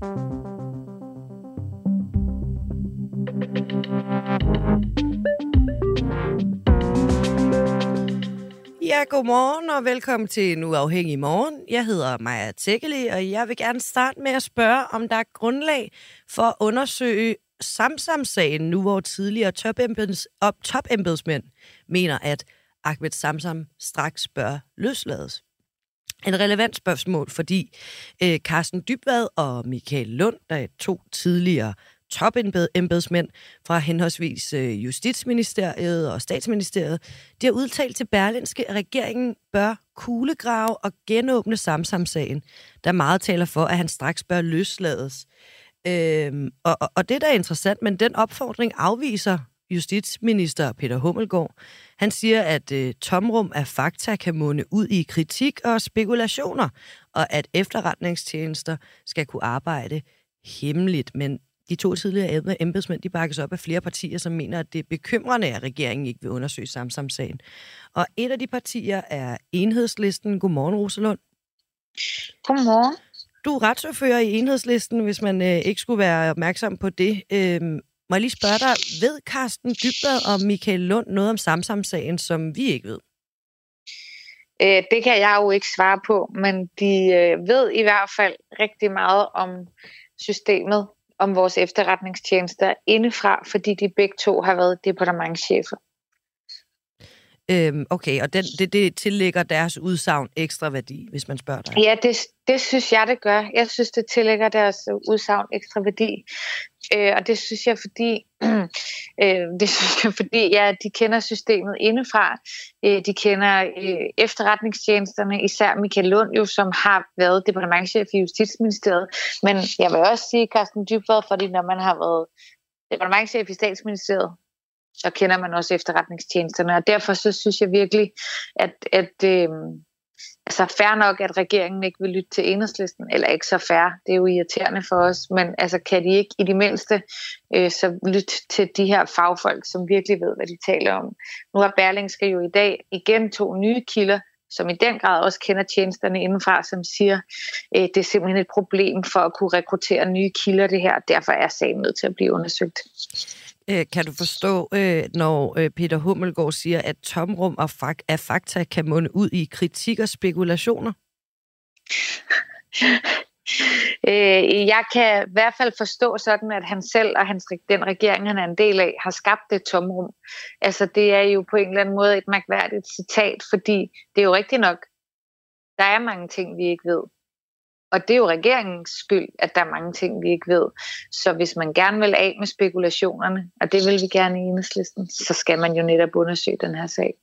Ja, godmorgen og velkommen til Nu Afhængig Morgen. Jeg hedder Maja Tækkeli, og jeg vil gerne starte med at spørge, om der er grundlag for at undersøge Samsam-sagen, nu hvor tidligere topembeds, op, topembedsmænd mener, at Ahmed Samsam straks bør løslades. En relevant spørgsmål, fordi øh, Carsten Dybvad og Michael Lund, der er to tidligere topembedsmænd fra henholdsvis øh, Justitsministeriet og Statsministeriet, de har udtalt til Berlinske, at regeringen bør kuglegrave og genåbne Samsam-sagen, der meget taler for, at han straks bør løslades. Øhm, og, og, og det der er interessant, men den opfordring afviser justitsminister Peter Hummelgaard. Han siger, at øh, tomrum af fakta kan munde ud i kritik og spekulationer, og at efterretningstjenester skal kunne arbejde hemmeligt. Men de to tidligere embedsmænd, de bakkes op af flere partier, som mener, at det er bekymrende, at regeringen ikke vil undersøge Samsam-sagen. Og et af de partier er Enhedslisten. Godmorgen, Rosalund. Godmorgen. Du er retsordfører i Enhedslisten, hvis man øh, ikke skulle være opmærksom på det. Øh, må jeg lige spørge dig, ved Carsten Dybvad og Michael Lund noget om Samsam-sagen, som vi ikke ved? Øh, det kan jeg jo ikke svare på, men de øh, ved i hvert fald rigtig meget om systemet, om vores efterretningstjenester indefra, fordi de begge to har været departementchefer. Øhm, okay, og den, det, det tillægger deres udsagn ekstra værdi, hvis man spørger dig? Ja, det, det synes jeg, det gør. Jeg synes, det tillægger deres udsagn ekstra værdi. Øh, og det synes jeg, fordi, øh, det synes jeg, fordi ja, de kender systemet indefra. Øh, de kender øh, efterretningstjenesterne, især Michael Lund, jo, som har været departementchef i Justitsministeriet. Men jeg vil også sige, Carsten Dybvad, fordi når man har været departementchef i statsministeriet, så kender man også efterretningstjenesterne. Og derfor så synes jeg virkelig, at, at øh, altså fair nok, at regeringen ikke vil lytte til enhedslisten, eller ikke så fair, det er jo irriterende for os, men altså kan de ikke i det mindste øh, så lytte til de her fagfolk, som virkelig ved, hvad de taler om. Nu har Berlingske jo i dag igen to nye kilder, som i den grad også kender tjenesterne indenfra, som siger, øh, det er simpelthen et problem for at kunne rekruttere nye kilder det her, derfor er sagen nødt til at blive undersøgt. Øh, kan du forstå, øh, når øh, Peter Hummelgaard siger, at tomrum af fakta kan munde ud i kritik og spekulationer? Øh, jeg kan i hvert fald forstå sådan, at han selv og hans, den regering, han er en del af, har skabt det tomrum. Altså det er jo på en eller anden måde et mærkværdigt citat, fordi det er jo rigtigt nok, der er mange ting, vi ikke ved. Og det er jo regeringens skyld, at der er mange ting, vi ikke ved. Så hvis man gerne vil af med spekulationerne, og det vil vi gerne i enhedslisten, så skal man jo netop undersøge den her sag.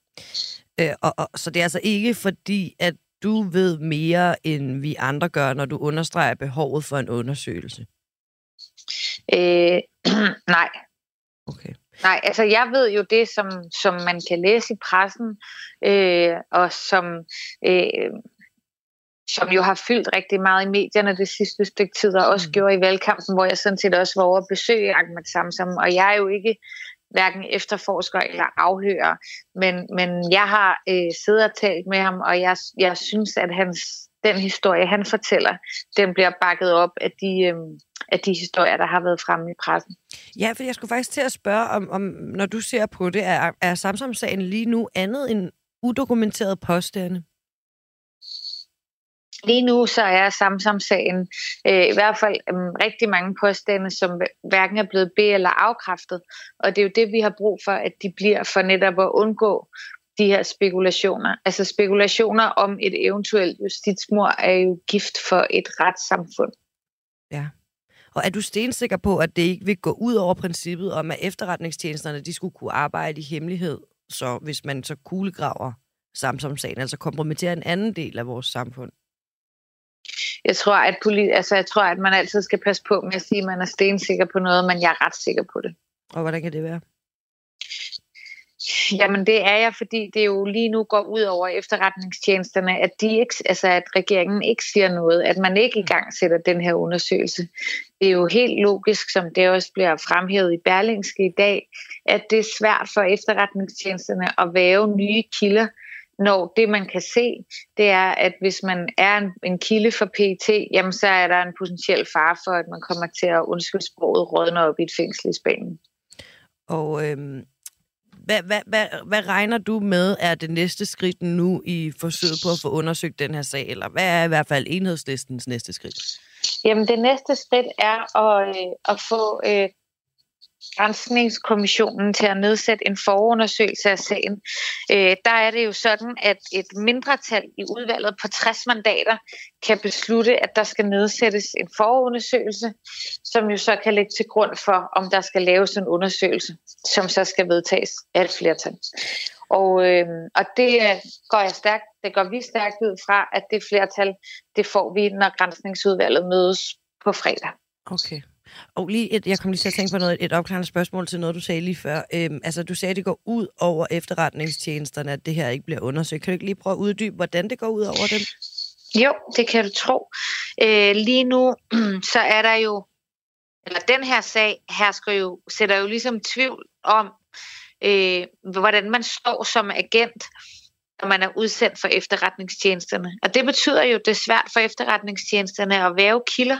Øh, og, og, så det er altså ikke fordi, at du ved mere, end vi andre gør, når du understreger behovet for en undersøgelse? Øh, nej. Okay. Nej, altså jeg ved jo det, som, som man kan læse i pressen, øh, og som øh, som jo har fyldt rigtig meget i medierne det sidste stykke tid, og også mm. gjorde i valgkampen, hvor jeg sådan set også var over at besøge Ahmed Samsam, og jeg er jo ikke hverken efterforsker eller afhører, men, men jeg har øh, siddet og talt med ham, og jeg, jeg synes, at hans, den historie, han fortæller, den bliver bakket op af de, øh, af de historier, der har været fremme i pressen. Ja, for jeg skulle faktisk til at spørge, om, om når du ser på det, er, er Samsam-sagen lige nu andet end udokumenteret påstande? Lige nu så er Samsam-sagen øh, i hvert fald øh, rigtig mange påstande, som hverken er blevet be- eller afkræftet. Og det er jo det, vi har brug for, at de bliver for netop at undgå de her spekulationer. Altså spekulationer om et eventuelt justitsmord er jo gift for et retssamfund. Ja. Og er du stensikker på, at det ikke vil gå ud over princippet om, at efterretningstjenesterne de skulle kunne arbejde i hemmelighed, så hvis man så kuglegraver Samsom-sagen, altså kompromitterer en anden del af vores samfund? Jeg tror, at polit, altså, jeg tror, at man altid skal passe på med at sige, at man er stensikker på noget, men jeg er ret sikker på det. Og hvordan kan det være? Jamen det er jeg, fordi det jo lige nu går ud over efterretningstjenesterne, at, de ikke, altså at regeringen ikke siger noget, at man ikke i gang sætter den her undersøgelse. Det er jo helt logisk, som det også bliver fremhævet i Berlingske i dag, at det er svært for efterretningstjenesterne at væve nye kilder når det man kan se, det er, at hvis man er en, en kilde for PET, jamen så er der en potentiel fare for, at man kommer til at undskylde sproget rådne op i et fængsel i Spanien. Og øhm, hvad, hvad, hvad, hvad regner du med er det næste skridt nu i forsøget på at få undersøgt den her sag? Eller hvad er i hvert fald enhedslistens næste skridt? Jamen det næste skridt er at, øh, at få øh, Grænsningskommissionen til at nedsætte en forundersøgelse af sagen. Øh, der er det jo sådan, at et mindretal i udvalget på 60 mandater kan beslutte, at der skal nedsættes en forundersøgelse, som jo så kan lægge til grund for, om der skal laves en undersøgelse, som så skal vedtages af et flertal. Og, øh, og det går jeg stærkt, det går vi stærkt ud fra, at det flertal, det får vi, når grænsningsudvalget mødes på fredag. Okay. Og lige et, jeg kom lige til at tænke på noget, et opklarende spørgsmål til noget, du sagde lige før. Øhm, altså, du sagde, at det går ud over efterretningstjenesterne, at det her ikke bliver undersøgt. Kan du ikke lige prøve at uddybe, hvordan det går ud over dem? Jo, det kan du tro. Øh, lige nu, så er der jo, eller den her sag hersker jo, sætter jo ligesom tvivl om, øh, hvordan man står som agent når man er udsendt for efterretningstjenesterne. Og det betyder jo, at det er svært for efterretningstjenesterne at være kilder,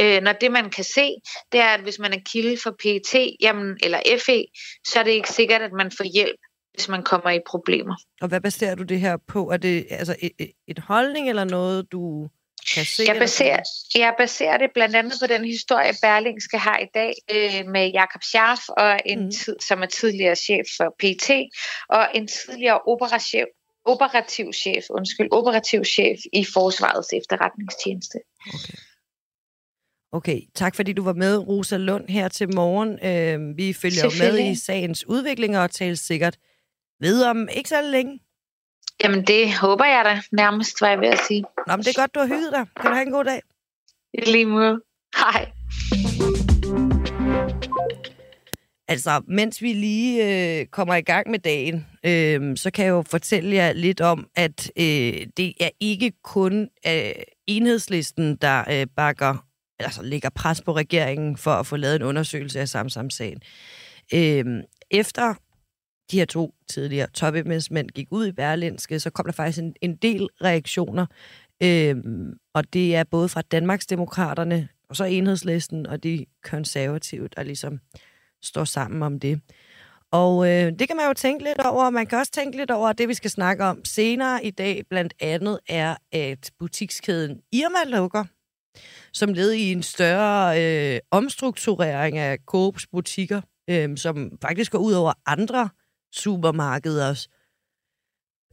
øh, når det man kan se, det er, at hvis man er kilde for PET jamen, eller FE, så er det ikke sikkert, at man får hjælp, hvis man kommer i problemer. Og hvad baserer du det her på? Er det altså et, et holdning eller noget, du kan se? Jeg baserer, jeg baserer det blandt andet på den historie, Berlingske har i dag øh, med Jakob Scharf, og en mm. tid, som er tidligere chef for PT, og en tidligere operachef, operativ chef, undskyld, operativ chef i Forsvarets efterretningstjeneste. Okay. Okay, tak fordi du var med, Rosa Lund, her til morgen. Øh, vi følger med i sagens udvikling og taler sikkert ved om ikke så længe. Jamen, det håber jeg da nærmest, var jeg ved at sige. Nå, men det er godt, du har hygget dig. Kan du have en god dag? I lige måde. Hej. Altså, mens vi lige øh, kommer i gang med dagen, øh, så kan jeg jo fortælle jer lidt om, at øh, det er ikke kun øh, enhedslisten, der øh, bakker, altså lægger pres på regeringen for at få lavet en undersøgelse af Samsam-sagen. Øh, efter de her to tidligere topembedsmænd gik ud i Berlinske, så kom der faktisk en, en del reaktioner, øh, og det er både fra Danmarksdemokraterne, og så enhedslisten og de konservative, der ligesom står sammen om det. Og øh, det kan man jo tænke lidt over. Man kan også tænke lidt over, at det, vi skal snakke om senere i dag, blandt andet er, at butikskæden Irma lukker, som led i en større øh, omstrukturering af Coops butikker, øh, som faktisk går ud over andre supermarkeders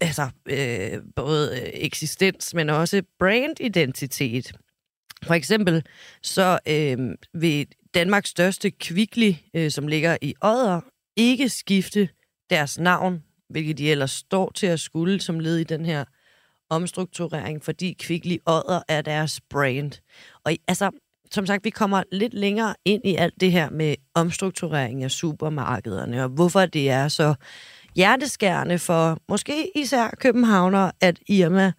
altså, øh, både eksistens, men også brandidentitet. For eksempel så øh, vil Danmarks største Kvickly, øh, som ligger i Odder, ikke skifte deres navn, hvilket de ellers står til at skulle som led i den her omstrukturering, fordi Kvickly Odder er deres brand. Og altså, som sagt, vi kommer lidt længere ind i alt det her med omstrukturering af supermarkederne, og hvorfor det er så hjerteskærende for måske især københavner, at Irma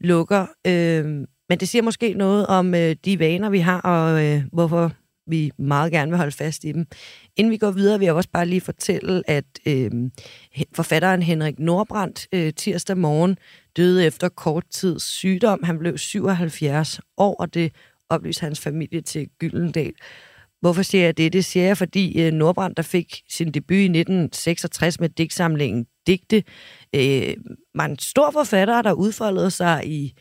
lukker. Øh, men det siger måske noget om øh, de vaner, vi har, og øh, hvorfor vi meget gerne vil holde fast i dem. Inden vi går videre, vil jeg også bare lige fortælle, at øh, forfatteren Henrik Nordbrandt øh, tirsdag morgen døde efter kort tids sygdom. Han blev 77 år, og det oplyste hans familie til Gyldendal. Hvorfor siger jeg det? Det siger jeg, fordi øh, Nordbrandt, der fik sin debut i 1966 med digtsamlingen Digte, øh, var en stor forfatter, der udfoldede sig i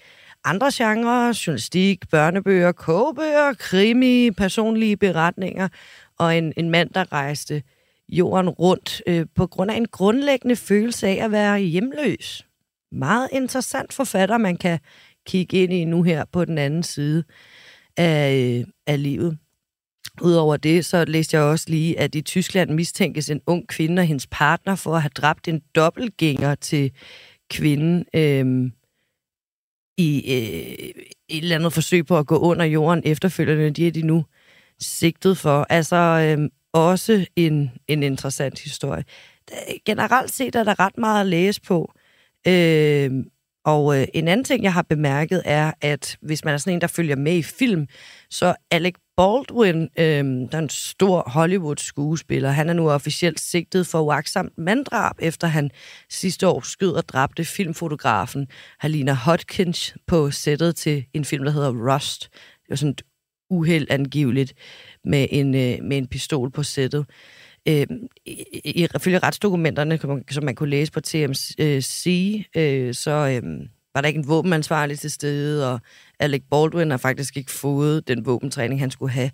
andre genrer, journalistik, børnebøger, kogebøger, krimi, personlige beretninger, og en, en mand, der rejste jorden rundt øh, på grund af en grundlæggende følelse af at være hjemløs. Meget interessant forfatter, man kan kigge ind i nu her på den anden side af, øh, af livet. Udover det, så læste jeg også lige, at i Tyskland mistænkes en ung kvinde og hendes partner for at have dræbt en dobbeltgænger til kvinden. Øh, i øh, et eller andet forsøg på at gå under jorden efterfølgende. De er de nu sigtet for. Altså øh, også en, en interessant historie. Generelt set er der ret meget at læse på. Øh, Og øh, en anden ting, jeg har bemærket, er, at hvis man er sådan en, der følger med i film, så Alec Baldwin, øh, der er en stor Hollywood-skuespiller, han er nu officielt sigtet for uagtsomt manddrab, efter han sidste år skød og dræbte filmfotografen Halina Hodkins på sættet til en film, der hedder Rust. Det var sådan et uheld angiveligt med en, øh, med en pistol på sættet. Øh, ifølge retsdokumenterne, som man kunne læse på TMC, øh, så øh, var der ikke en våbenansvarlig til stede, og Alec Baldwin har faktisk ikke fået den våbentræning, han skulle have.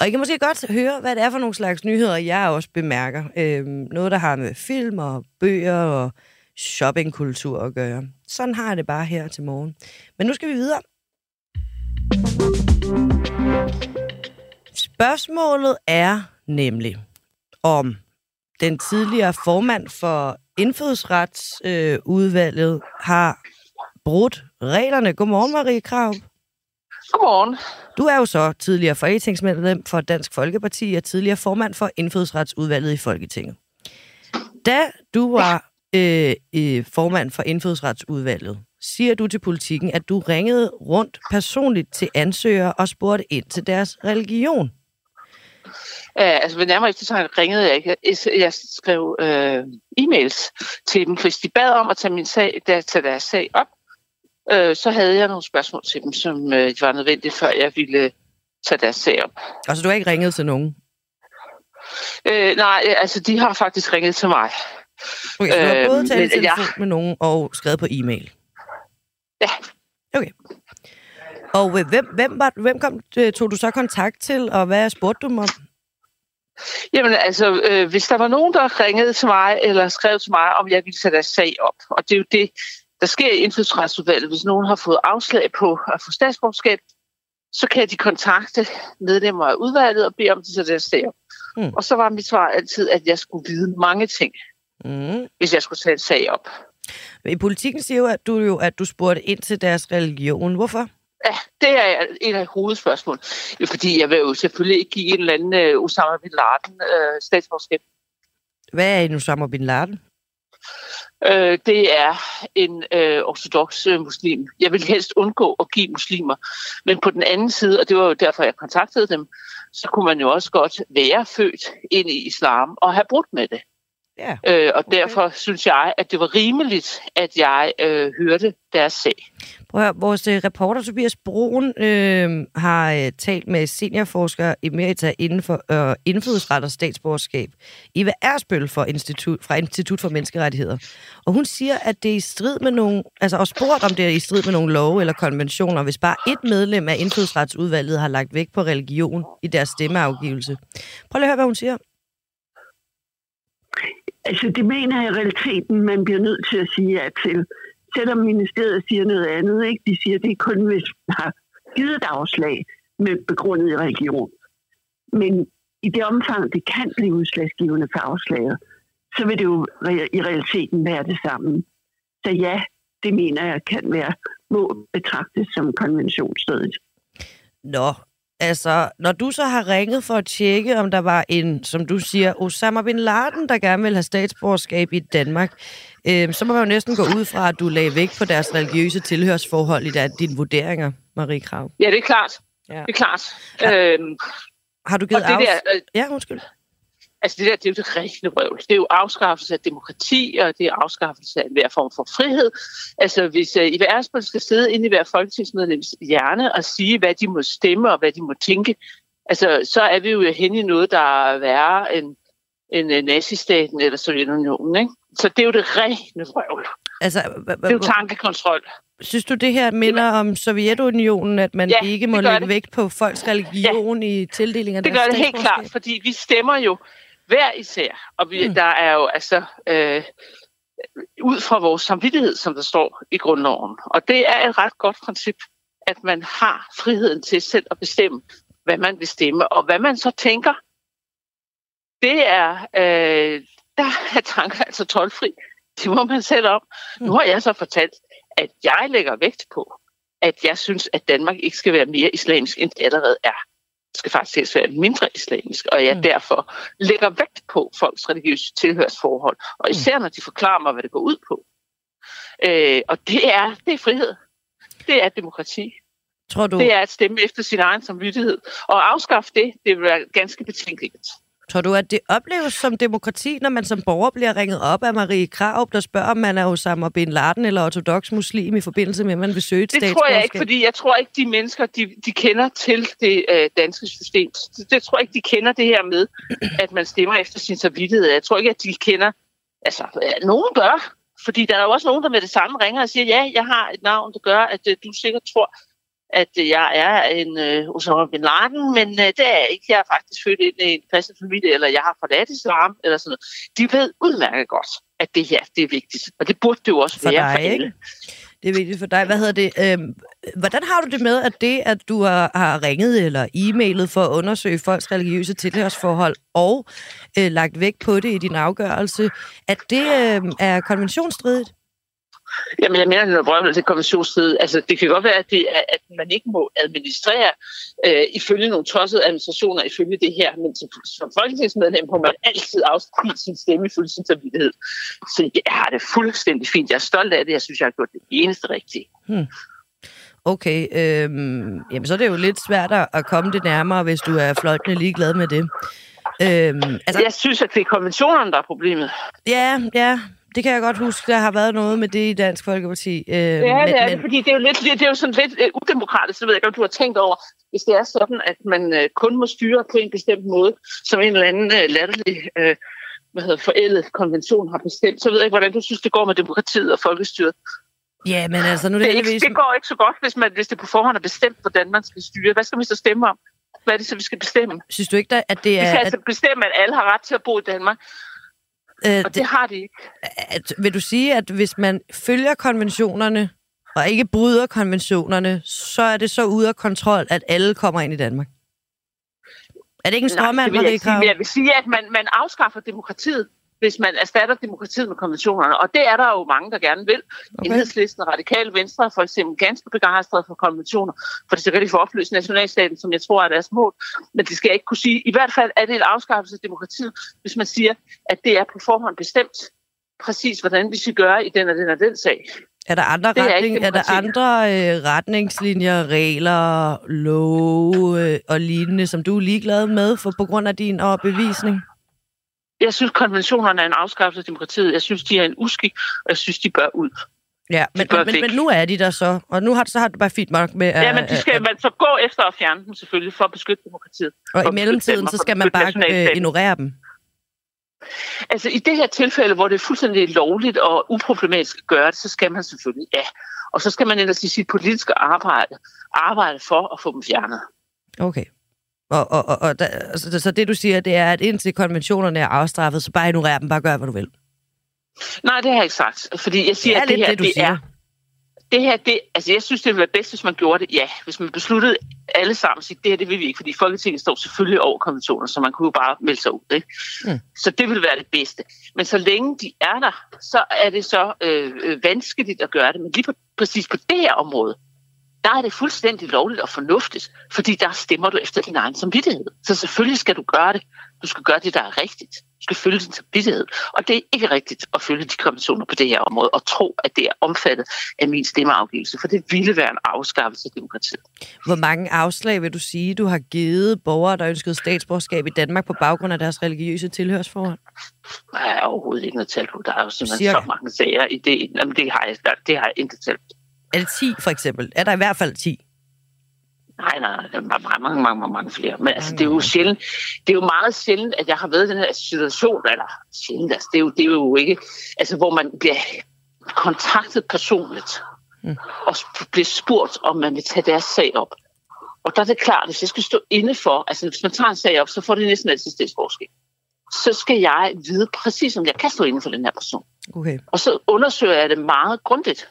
Og I kan måske godt høre, hvad det er for nogle slags nyheder, jeg også bemærker. Øhm, noget, der har med film og bøger og shoppingkultur at gøre. Sådan har jeg det bare her til morgen. Men nu skal vi videre. Spørgsmålet er nemlig, om den tidligere formand for indfødsretsudvalget øh, har brudt reglerne. Godmorgen, Marie Krav. Godmorgen. Du er jo så tidligere folketingsmedlem for Dansk Folkeparti og tidligere formand for indfødsretsudvalget i Folketinget. Da du var øh, øh, formand for indfødsretsudvalget, siger du til politikken, at du ringede rundt personligt til ansøgere og spurgte ind til deres religion. Uh, altså ved nærmere eftertanke ringede jeg ikke. Jeg skrev uh, e-mails til dem, hvis de bad om at tage, min sag, der, tage deres sag op. Uh, så havde jeg nogle spørgsmål til dem, som uh, var nødvendige, før jeg ville tage deres sag op. Altså du har ikke ringet til nogen? Uh, nej, altså de har faktisk ringet til mig. Okay, så du har både talt ja. med nogen og skrevet på e-mail? Ja. Okay. Og hvem, hvem, var, hvem kom, tog du så kontakt til, og hvad spurgte du om? Jamen altså, øh, hvis der var nogen, der ringede til mig, eller skrev til mig, om jeg ville sætte deres sag op, og det er jo det, der sker i indfødsretsudvalget, hvis nogen har fået afslag på at få statsborgerskab, så kan de kontakte medlemmer af udvalget og bede om, at de sætter deres sag op. Mm. Og så var mit svar altid, at jeg skulle vide mange ting, mm. hvis jeg skulle sætte en sag op. I politikken siger jo, at du, jo, at du spurgte ind til deres religion. Hvorfor? Ja, det er et af hovedspørgsmålene. Fordi jeg vil jo selvfølgelig ikke give en eller anden uh, Osama Bin Laden uh, statsborgerskab. Hvad er en Osama Bin Laden? Øh, det er en øh, ortodox øh, muslim. Jeg vil helst undgå at give muslimer. Men på den anden side, og det var jo derfor, jeg kontaktede dem, så kunne man jo også godt være født ind i islam og have brudt med det. Ja. Øh, og okay. derfor synes jeg, at det var rimeligt, at jeg øh, hørte deres sag. Prøv at høre, vores øh, reporter Tobias Broen øh, har øh, talt med seniorforsker Emerita inden for øh, indfødsret og statsborgerskab, Eva Ersbøl for Institut, fra Institut for Menneskerettigheder. Og hun siger, at det er i strid med nogle, altså og spurgt om det er i strid med nogle love eller konventioner, hvis bare et medlem af indfødsretsudvalget har lagt vægt på religion i deres stemmeafgivelse. Prøv lige at høre, hvad hun siger. Altså, det mener jeg i realiteten, man bliver nødt til at sige ja til. Selvom ministeriet siger noget andet, ikke? De siger, at det er kun, hvis man har givet et afslag med begrundet i religion. Men i det omfang, det kan blive udslagsgivende for afslaget, så vil det jo i realiteten være det samme. Så ja, det mener jeg kan være, må betragtes som konventionsstedet. Nå, Altså, når du så har ringet for at tjekke, om der var en, som du siger, Osama Bin Laden, der gerne vil have statsborgerskab i Danmark, øh, så må man jo næsten gå ud fra, at du lagde vægt på deres religiøse tilhørsforhold i der, dine vurderinger, Marie Krav. Ja, det er klart. Ja. Det er klart. Har, øhm, har du givet af... Der, øh, ja, undskyld. Altså det der, det er jo det rigtige røvl. Det er jo afskaffelse af demokrati, og det er afskaffelse af hver form for frihed. Altså hvis uh, Ivar Ersberg skal sidde inde i hver folketingsmedlems hjerne og sige, hvad de må stemme og hvad de må tænke, altså så er vi jo hen i noget, der er værre end, end uh, nazistaten eller Sovjetunionen. Ikke? Så det er jo det rene røvl. Altså, det er jo tankekontrol. Synes du, det her minder om Sovjetunionen, at man ja, ikke må lægge vægt på folks religion ja. i tildelingen af Det gør det helt klart, fordi vi stemmer jo hver især. Og vi, mm. der er jo altså øh, ud fra vores samvittighed, som der står i grundloven. Og det er et ret godt princip, at man har friheden til selv at bestemme, hvad man vil stemme, og hvad man så tænker. Det er, øh, der er tanker altså tolvfri. Det må man selv om. Mm. Nu har jeg så fortalt, at jeg lægger vægt på, at jeg synes, at Danmark ikke skal være mere islamisk, end det allerede er skal faktisk være mindre islamisk, og jeg mm. derfor lægger vægt på folks religiøse tilhørsforhold, og især når de forklarer mig, hvad det går ud på. Øh, og det er, det er frihed. Det er demokrati. Tror du, Det er at stemme efter sin egen samvittighed. Og afskaffe det, det vil være ganske betænkeligt. Tror du, at det opleves som demokrati, når man som borger bliver ringet op af Marie Krav, der spørger, om man er Osama Bin Laden eller ortodox muslim i forbindelse med, at man vil søge et Det tror jeg ikke, fordi jeg tror ikke, de mennesker, de, de kender til det øh, danske system. Det, det tror jeg ikke, de kender det her med, at man stemmer efter sin samvittighed. Jeg tror ikke, at de kender... Altså, øh, nogen gør, fordi der er jo også nogen, der med det samme ringer og siger, ja, jeg har et navn, der gør, at øh, du sikkert tror, at jeg er en øh, Osama Bin Laden, men øh, det er jeg ikke. Jeg er faktisk født ind i en kristen familie, eller jeg har forladt islam, eller sådan noget. De ved udmærket godt, at det her, det er vigtigt. Og det burde det jo også For være dig, for alle. ikke? Det er vigtigt for dig. Hvad hedder det? Øhm, hvordan har du det med, at det, at du har, har ringet eller e-mailet for at undersøge folks religiøse tilhørsforhold og øh, lagt vægt på det i din afgørelse, at det øh, er konventionsstridigt? Jamen, jeg mener, det er noget til konventionsstridigt. Altså, det kan godt være, at, det er, at man ikke må administrere øh, ifølge nogle tossede administrationer ifølge det her, men som, som folketingsmedlem må man altid afspille sin stemme ifølge sin samvittighed. Så jeg har det fuldstændig fint. Jeg er stolt af det. Jeg synes, jeg har gjort det eneste rigtige. Okay, øhm, jamen så er det jo lidt svært at at komme det nærmere, hvis du er fløjtende ligeglad med det. Øhm, altså, Jeg synes, at det er konventionerne, der er problemet. ja, ja, det kan jeg godt huske, der har været noget med det i Dansk Folkeparti. Øhm, Ja, det er det, fordi det er jo, lidt, det er jo sådan lidt uh, udemokratisk, så ved jeg ikke, om du har tænkt over, hvis det er sådan, at man uh, kun må styre på en bestemt måde, som en eller anden uh, latterlig uh, hvad hedder, forældet konvention har bestemt, så ved jeg ikke, hvordan du synes, det går med demokratiet og folkestyret. Ja, men altså nu er det, Det, ikke, det går ikke så godt, hvis, man, hvis det på forhånd er bestemt, hvordan man skal styre. Hvad skal vi så stemme om? Hvad er det så, vi skal bestemme? Synes du ikke, at det Vi er... skal At, altså bestemme, at alle har ret til at bo i Danmark, øh, og det, det har de ikke. at, vil du sige, at hvis man følger konventionerne, og ikke bryder konventionerne, så er det så ude af kontrol, at alle kommer ind i Danmark? Er det ikke en Nej, stråmand, det vil jeg ikke sige, jeg vil sige, at man, man afskaffer demokratiet, hvis man erstatter demokratiet med konventionerne. Og det er der jo mange, der gerne vil. Okay. Enhedslisten og Radikale Venstre er for eksempel ganske begejstrede for konventioner, for det så kan de få opløst nationalstaten, som jeg tror er deres mål. Men det skal jeg ikke kunne sige. I hvert fald er det en afskaffelse af demokratiet, hvis man siger, at det er på forhånd bestemt præcis, hvordan vi skal gøre i den og den og den sag. Er der andre, Det er retning, ikke er der andre øh, retningslinjer, regler, love øh, og lignende, som du er ligeglad med for, på grund af din overbevisning? Jeg synes, konventionerne er en afskaffelse af demokratiet. Jeg synes, de er en uskik, og jeg synes, de bør ud. Ja, men, men, men, væk. men nu er de der så, og nu har, så har du bare fint nok med... Ja, men de skal at- man så gå efter at fjerne dem selvfølgelig, for at beskytte demokratiet. og i mellemtiden, beskytte så skal man bare øh, ignorere dem. Altså i det her tilfælde, hvor det er fuldstændig lovligt og uproblematisk at gøre det, så skal man selvfølgelig ja. Og så skal man ellers i sit politiske arbejde arbejde for at få dem fjernet. Okay. Og, og, og, og der, altså, så det, du siger, det er, at indtil konventionerne er afstraffet, så bare ignorer dem, bare gør, hvad du vil. Nej, det har jeg ikke sagt. Fordi jeg siger, Det er at det her, det, det er... Det her, det, altså jeg synes, det ville være bedst, hvis man gjorde det, ja. Hvis man besluttede alle sammen at sige, det her, det vil vi ikke, fordi Folketinget står selvfølgelig over konventioner, så man kunne jo bare melde sig ud, ikke? Mm. Så det vil være det bedste. Men så længe de er der, så er det så øh, øh, vanskeligt at gøre det. Men lige på, præcis på det her område, der er det fuldstændig lovligt og fornuftigt, fordi der stemmer du efter din egen samvittighed. Så selvfølgelig skal du gøre det. Du skal gøre det, der er rigtigt. Du skal følge din samvittighed. Og det er ikke rigtigt at følge de konventioner på det her område og tro, at det er omfattet af min stemmeafgivelse, for det ville være en afskaffelse af demokratiet. Hvor mange afslag vil du sige, du har givet borgere, der ønskede statsborgerskab i Danmark på baggrund af deres religiøse tilhørsforhold? Der er overhovedet ikke noget tal på. Der er jo simpelthen Cirka. så mange sager i det. Jamen, det har jeg, det har jeg intet tal på. Er det 10 for eksempel? Er der i hvert fald 10? Nej, nej, der er mange, mange, mange, mange, mange flere. Men altså, det er jo sjældent, det er jo meget sjældent, at jeg har været i den her situation, eller sjældent, altså, det er jo, det er jo ikke, altså, hvor man bliver kontaktet personligt, Mm. og bliver spurgt, om man vil tage deres sag op. Og der er det klart, at hvis jeg skal stå inde for, altså hvis man tager en sag op, så får det næsten altid statsborgerskab. Så skal jeg vide præcis, om jeg kan stå inde for den her person. Okay. Og så undersøger jeg det meget grundigt.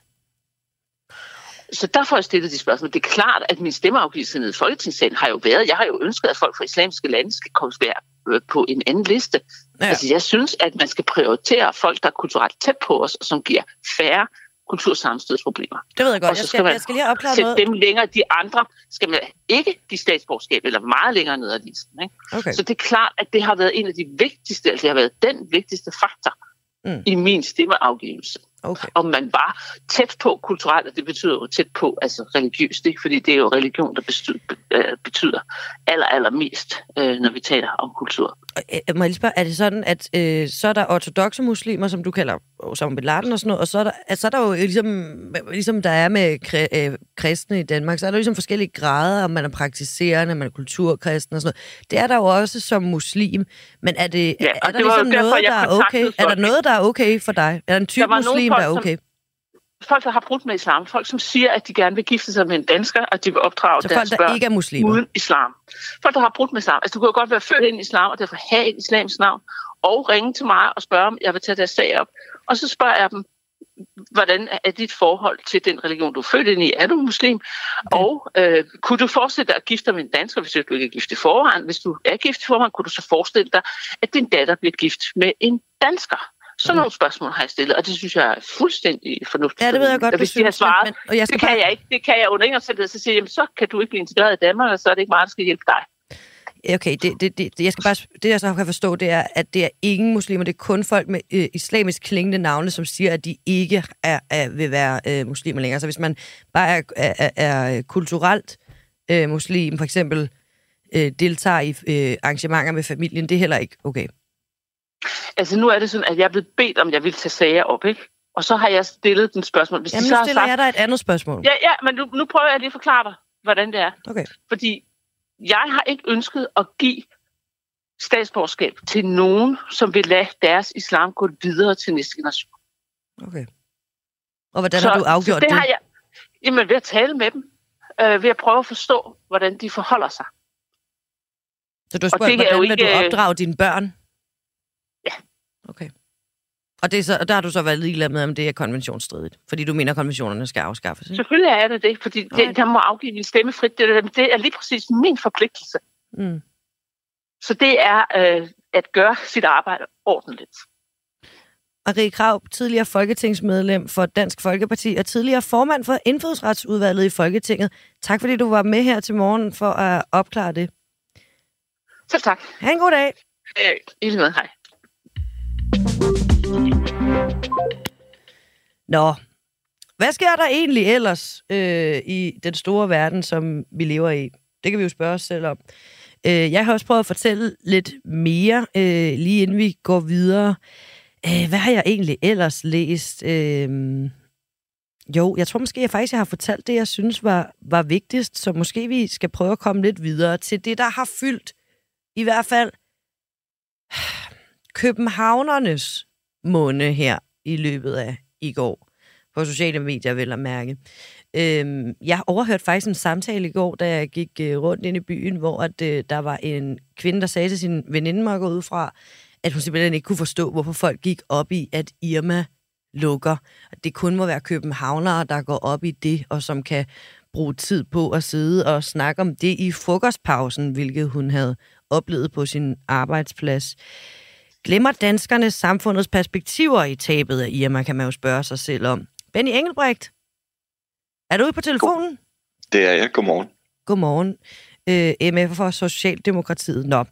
Så derfor har jeg stillet de spørgsmål. Det er klart, at min stemmeafgivelse nede i Folketingssalen har jo været, jeg har jo ønsket, at folk fra islamiske lande skal komme være øh, på en anden liste. Ja. Altså, jeg synes, at man skal prioritere folk, der er kulturelt tæt på os, og som giver færre kultursammenstødsproblemer. Det ved jeg godt. Og så Jeg skal skal, man jeg skal lige have opklaret Sæt noget. dem længere, de andre skal man ikke give statsborgerskab, eller meget længere ned ad listen. Ikke? Okay. Så det er klart, at det har været en af de vigtigste, altså det har været den vigtigste faktor mm. i min stemmeafgivelse. Okay. Om man var tæt på kulturelt, og det betyder jo tæt på, altså religiøst, ikke? fordi det er jo religion, der betyder, betyder aller, allermest, øh, når vi taler om kultur. Øh, må jeg lige spørge, er det sådan, at øh, så er der ortodoxe muslimer, som du kalder Osama Bin Laden og sådan noget, og så er der, altså, så er der jo ligesom, ligesom der er med kri, øh, kristne i Danmark, så er der ligesom forskellige grader, om man er praktiserende, man er kulturkristen og sådan noget. Det er der jo også som muslim, men er, det, ja, er der ligesom derfor, noget, der er okay? Er der noget, der er okay for dig? Er der en type der muslim, folk, der er okay? Som, folk, der har brudt med islam. Folk, som siger, at de gerne vil gifte sig med en dansker, og de vil opdrage så deres folk, der ikke er muslimer. uden islam. Folk, der har brudt med islam. Altså, du kan jo godt være født ind i islam, og derfor have et islamisk navn, og ringe til mig og spørge, om jeg vil tage deres sag op. Og så spørger jeg dem, hvordan er dit forhold til den religion, du er født ind i? Er du muslim? Okay. Og øh, kunne du forestille dig at gifte dig med en dansker, hvis du ikke er gift i forvejen? Hvis du er gift i forvejen, kunne du så forestille dig, at din datter bliver gift med en dansker? Sådan nogle spørgsmål har jeg stillet, og det synes jeg er fuldstændig fornuftigt. Ja, det ved jeg godt, hvis de har svaret, men, og jeg det kan bare... jeg ikke, det kan jeg under ingen omstændighed, så siger jeg, så kan du ikke blive integreret i Danmark, og så er det ikke meget, der skal hjælpe dig. Okay, det, det, det, jeg skal bare, det jeg så kan forstå, det er, at det er ingen muslimer, det er kun folk med øh, islamisk klingende navne, som siger, at de ikke er, er, vil være øh, muslimer længere. Så hvis man bare er, er, er kulturelt øh, muslim, for eksempel øh, deltager i øh, arrangementer med familien, det er heller ikke okay. Altså nu er det sådan, at jeg er blevet bedt, om jeg vil tage sager op, ikke? Og så har jeg stillet den spørgsmål. Hvis Jamen, de så nu stiller sagt, jeg dig et andet spørgsmål. Ja, ja men nu, nu prøver jeg lige at forklare dig, hvordan det er. Okay. Fordi jeg har ikke ønsket at give statsborgerskab til nogen, som vil lade deres islam gå videre til næste generation. Okay. Og hvordan så, har du afgjort det? det? Har jeg, jamen ved at tale med dem. Øh, ved at prøve at forstå, hvordan de forholder sig. Så du har spurgt, hvordan vil ikke, du opdrage dine børn? Okay. Og, det er så, og der har du så været ligeglad med, om det er konventionsstridigt, fordi du mener, at konventionerne skal afskaffes. Ikke? Selvfølgelig er det det, fordi det, der må afgive min stemme frit. Det, det er lige præcis min forpligtelse. Mm. Så det er øh, at gøre sit arbejde ordentligt. Marie Krav, tidligere folketingsmedlem for Dansk Folkeparti og tidligere formand for Indfødsretsudvalget i Folketinget. Tak fordi du var med her til morgen for at opklare det. Selv tak. Ha' en god dag. Øh, I lige med, hej. Nå, hvad sker der egentlig ellers øh, i den store verden, som vi lever i? Det kan vi jo spørge os selv om. Øh, jeg har også prøvet at fortælle lidt mere, øh, lige inden vi går videre. Øh, hvad har jeg egentlig ellers læst? Øh, jo, jeg tror måske, jeg faktisk jeg har fortalt det, jeg synes var, var vigtigst, så måske vi skal prøve at komme lidt videre til det, der har fyldt i hvert fald københavnernes måne her i løbet af i går. På sociale medier, vil jeg mærke. Øhm, jeg overhørte faktisk en samtale i går, da jeg gik øh, rundt ind i byen, hvor at, øh, der var en kvinde, der sagde til sin veninde, mig ud fra, at hun simpelthen ikke kunne forstå, hvorfor folk gik op i, at Irma lukker. At det kun må være københavnere, der går op i det, og som kan bruge tid på at sidde og snakke om det i frokostpausen, hvilket hun havde oplevet på sin arbejdsplads. Glemmer danskerne samfundets perspektiver i tabet af Irma, kan man jo spørge sig selv om. Benny Engelbrecht, er du ude på telefonen? Det er jeg. Godmorgen. Godmorgen. Øh, MF for Socialdemokratiet. Nå.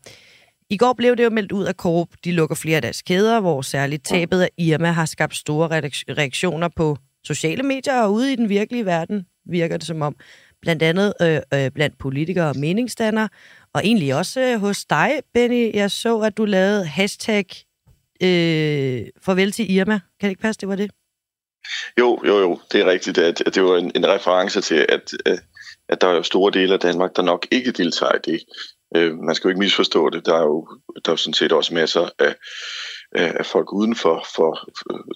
I går blev det jo meldt ud af Coop. De lukker flere af deres kæder, hvor særligt tabet af Irma har skabt store reaktioner på sociale medier og ude i den virkelige verden, virker det som om. Blandt andet øh, øh, blandt politikere og meningsdannere, og egentlig også øh, hos dig, Benny. Jeg så, at du lavede hashtag øh, farvel til Irma. Kan det ikke passe, det var det? Jo, jo, jo. Det er rigtigt. At, at det var en, en reference til, at, øh, at der er store dele af Danmark, der nok ikke deltager i det. Øh, man skal jo ikke misforstå det. Der er jo, der er sådan set også masser af, af folk uden for, for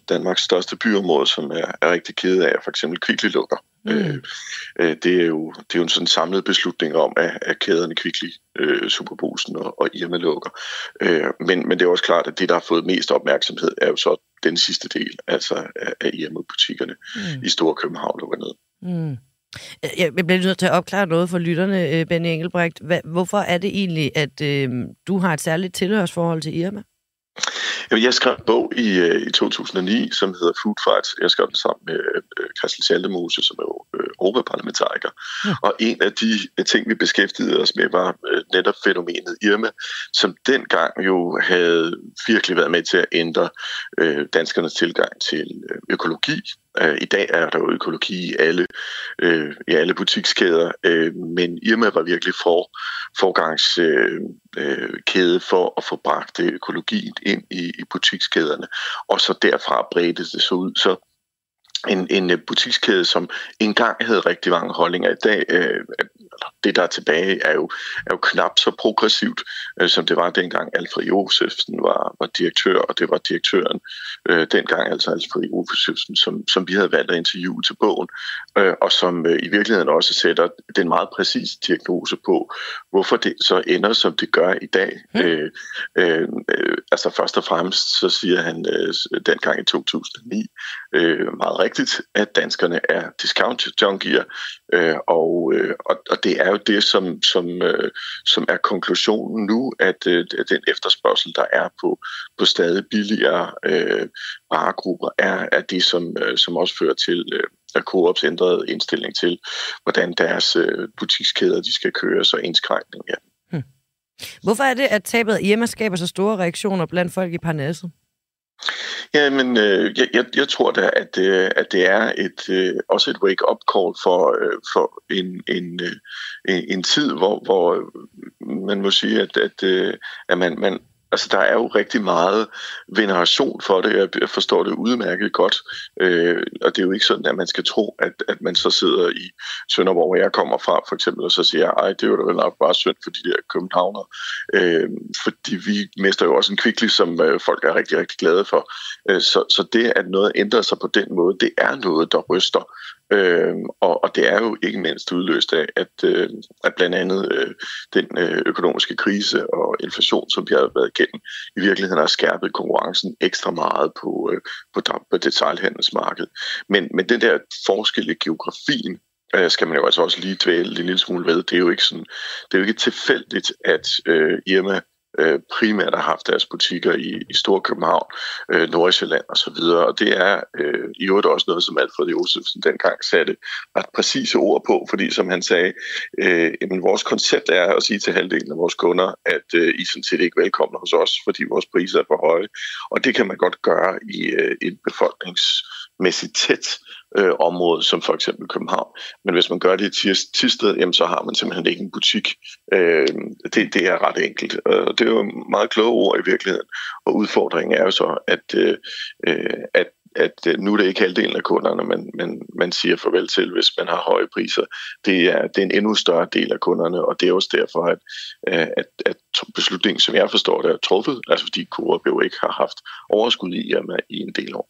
Danmarks største byområde, som er, er rigtig kede af, for eksempel Kvickly lukker. Mm. Øh, øh, det, er jo, det er jo en sådan samlet beslutning om, at, at kæderne Kvickly, øh, Superbrusen og, og Irma lukker. Øh, men, men det er også klart, at det, der har fået mest opmærksomhed, er jo så den sidste del, altså af, af Irma-butikkerne mm. i Store København lukker ned. Mm. Jeg bliver nødt til at opklare noget for lytterne, øh, Benny Engelbrecht. Hvorfor er det egentlig, at øh, du har et særligt tilhørsforhold til Irma? Jeg skrev en bog i, øh, i 2009, som hedder Food Fight. Jeg skrev den sammen med øh, Christel Schaldemose, som er øh, europaparlamentariker. Ja. Og en af de ting, vi beskæftigede os med, var netop fænomenet Irma, som dengang jo havde virkelig været med til at ændre øh, danskernes tilgang til økologi. I dag er der jo økologi i alle, øh, i alle butikskæder, øh, men Irma var virkelig for, forgangskæde øh, for at få bragt økologien ind i, i butikskæderne, og så derfra bredte det så ud. Så en, en øh, butikskæde, som engang havde rigtig mange holdninger. I dag, øh, det der er tilbage, er jo, er jo knap så progressivt, øh, som det var dengang Alfred Josefsen var, var direktør, og det var direktøren øh, dengang, altså Alfred Josefsen, som, som vi havde valgt at interviewe til bogen, øh, og som øh, i virkeligheden også sætter den meget præcise diagnose på, hvorfor det så ender, som det gør i dag. Mm. Øh, øh, altså først og fremmest, så siger han øh, dengang i 2009 øh, meget rigtigt, at danskerne er discount junkier, øh, og, øh, og, og det er jo det, som, som, øh, som er konklusionen nu, at, øh, den efterspørgsel, der er på, på stadig billigere øh, varegrupper, er, er det, som, øh, som også fører til øh, at Coops ændrede indstilling til, hvordan deres øh, butikskæder de skal køre, så indskrænkning af hmm. Hvorfor er det, at tabet af Irma skaber så store reaktioner blandt folk i Parnasset? Jamen, øh, jeg, jeg, jeg tror da, at, øh, at det er et øh, også et wake-up call for, øh, for en, en, øh, en tid, hvor, hvor man må sige, at, at, øh, at man, man, altså, der er jo rigtig meget veneration for det. Jeg forstår det udmærket godt. Øh, og det er jo ikke sådan, at man skal tro, at, at man så sidder i Sønderborg, hvor jeg kommer fra, for eksempel, og så siger, ej, det er jo da vel nok bare synd for de der københavner. Øh, fordi vi mister jo også en kvikli, som øh, folk er rigtig, rigtig glade for. Øh, så, så det, at noget ændrer sig på den måde, det er noget, der ryster. Øh, og, og det er jo ikke mindst udløst af, at, øh, at blandt andet øh, den øh, økonomiske krise og inflation, som vi har været igennem, i virkeligheden har skærpet konkurrencen ekstra meget på, øh, på, på detaljhandelsmarkedet. Men, men den der forskel i geografien, øh, skal man jo altså også lige dvæle en lille smule ved. Det er jo ikke, sådan, det er jo ikke tilfældigt, at øh, Irma Øh, primært har haft deres butikker i, i Storkøbenhavn, øh, Nordsjælland og så videre. Og det er øh, i øvrigt også noget, som Alfred Josefsen dengang satte ret præcise ord på, fordi som han sagde, øh, jamen, vores koncept er at sige til halvdelen af vores kunder, at øh, I sådan set ikke er velkomne hos os, fordi vores priser er for høje. Og det kan man godt gøre i øh, befolknings befolkningsmæssigt tæt øh, område, som for eksempel København. Men hvis man gør det i Tisted, jamen, så har man simpelthen ikke en butik. Øh, det, det er ret enkelt. Øh, og det er jo meget kloge ord i virkeligheden. Og udfordringen er jo så, at, øh, øh at at øh, nu er det ikke halvdelen af kunderne, men, men man siger farvel til, hvis man har høje priser. Det er, det er en endnu større del af kunderne, og det er også derfor, at, at, at beslutningen, som jeg forstår det, er truffet, altså fordi Coop jo ikke har haft overskud i Irma i en del år.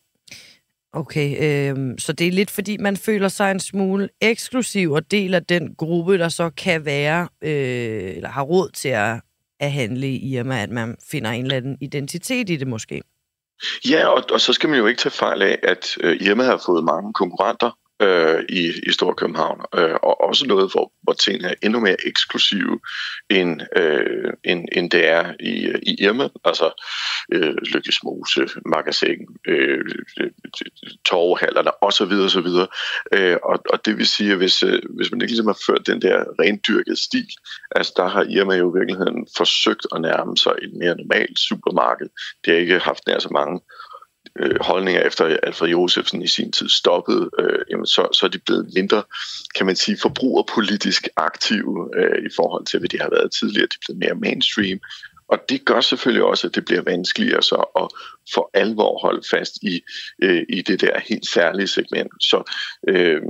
Okay, øh, så det er lidt fordi, man føler sig en smule eksklusiv og del af den gruppe, der så kan være, øh, eller har råd til at, at handle i Irma, at man finder en eller anden identitet i det måske. Ja, og, og så skal man jo ikke tage fejl af, at øh, Irma har fået mange konkurrenter, øh, i, i Storkøbenhavn, øh, og også noget, hvor, hvor tingene er endnu mere eksklusive, end, øh, end, end det er i, i Irma, altså øh, Lykkesmose, Magasin, øh, torvehallerne osv. osv. Øh, og, og det vil sige, at hvis, øh, hvis man ikke ligesom har ført den der rendyrkede stil, altså der har Irma jo i virkeligheden forsøgt at nærme sig et mere normalt supermarked. Det har ikke haft nær så mange øh, holdninger efter Alfred Josefsen i sin tid stoppede, øh, jamen så, så er de blevet mindre, kan man sige, forbrugerpolitisk aktive øh, i forhold til, hvad de har været tidligere. De er blevet mere mainstream, og det gør selvfølgelig også, at det bliver vanskeligere så at for alvor holde fast i, øh, i det der helt særlige segment. Så øh,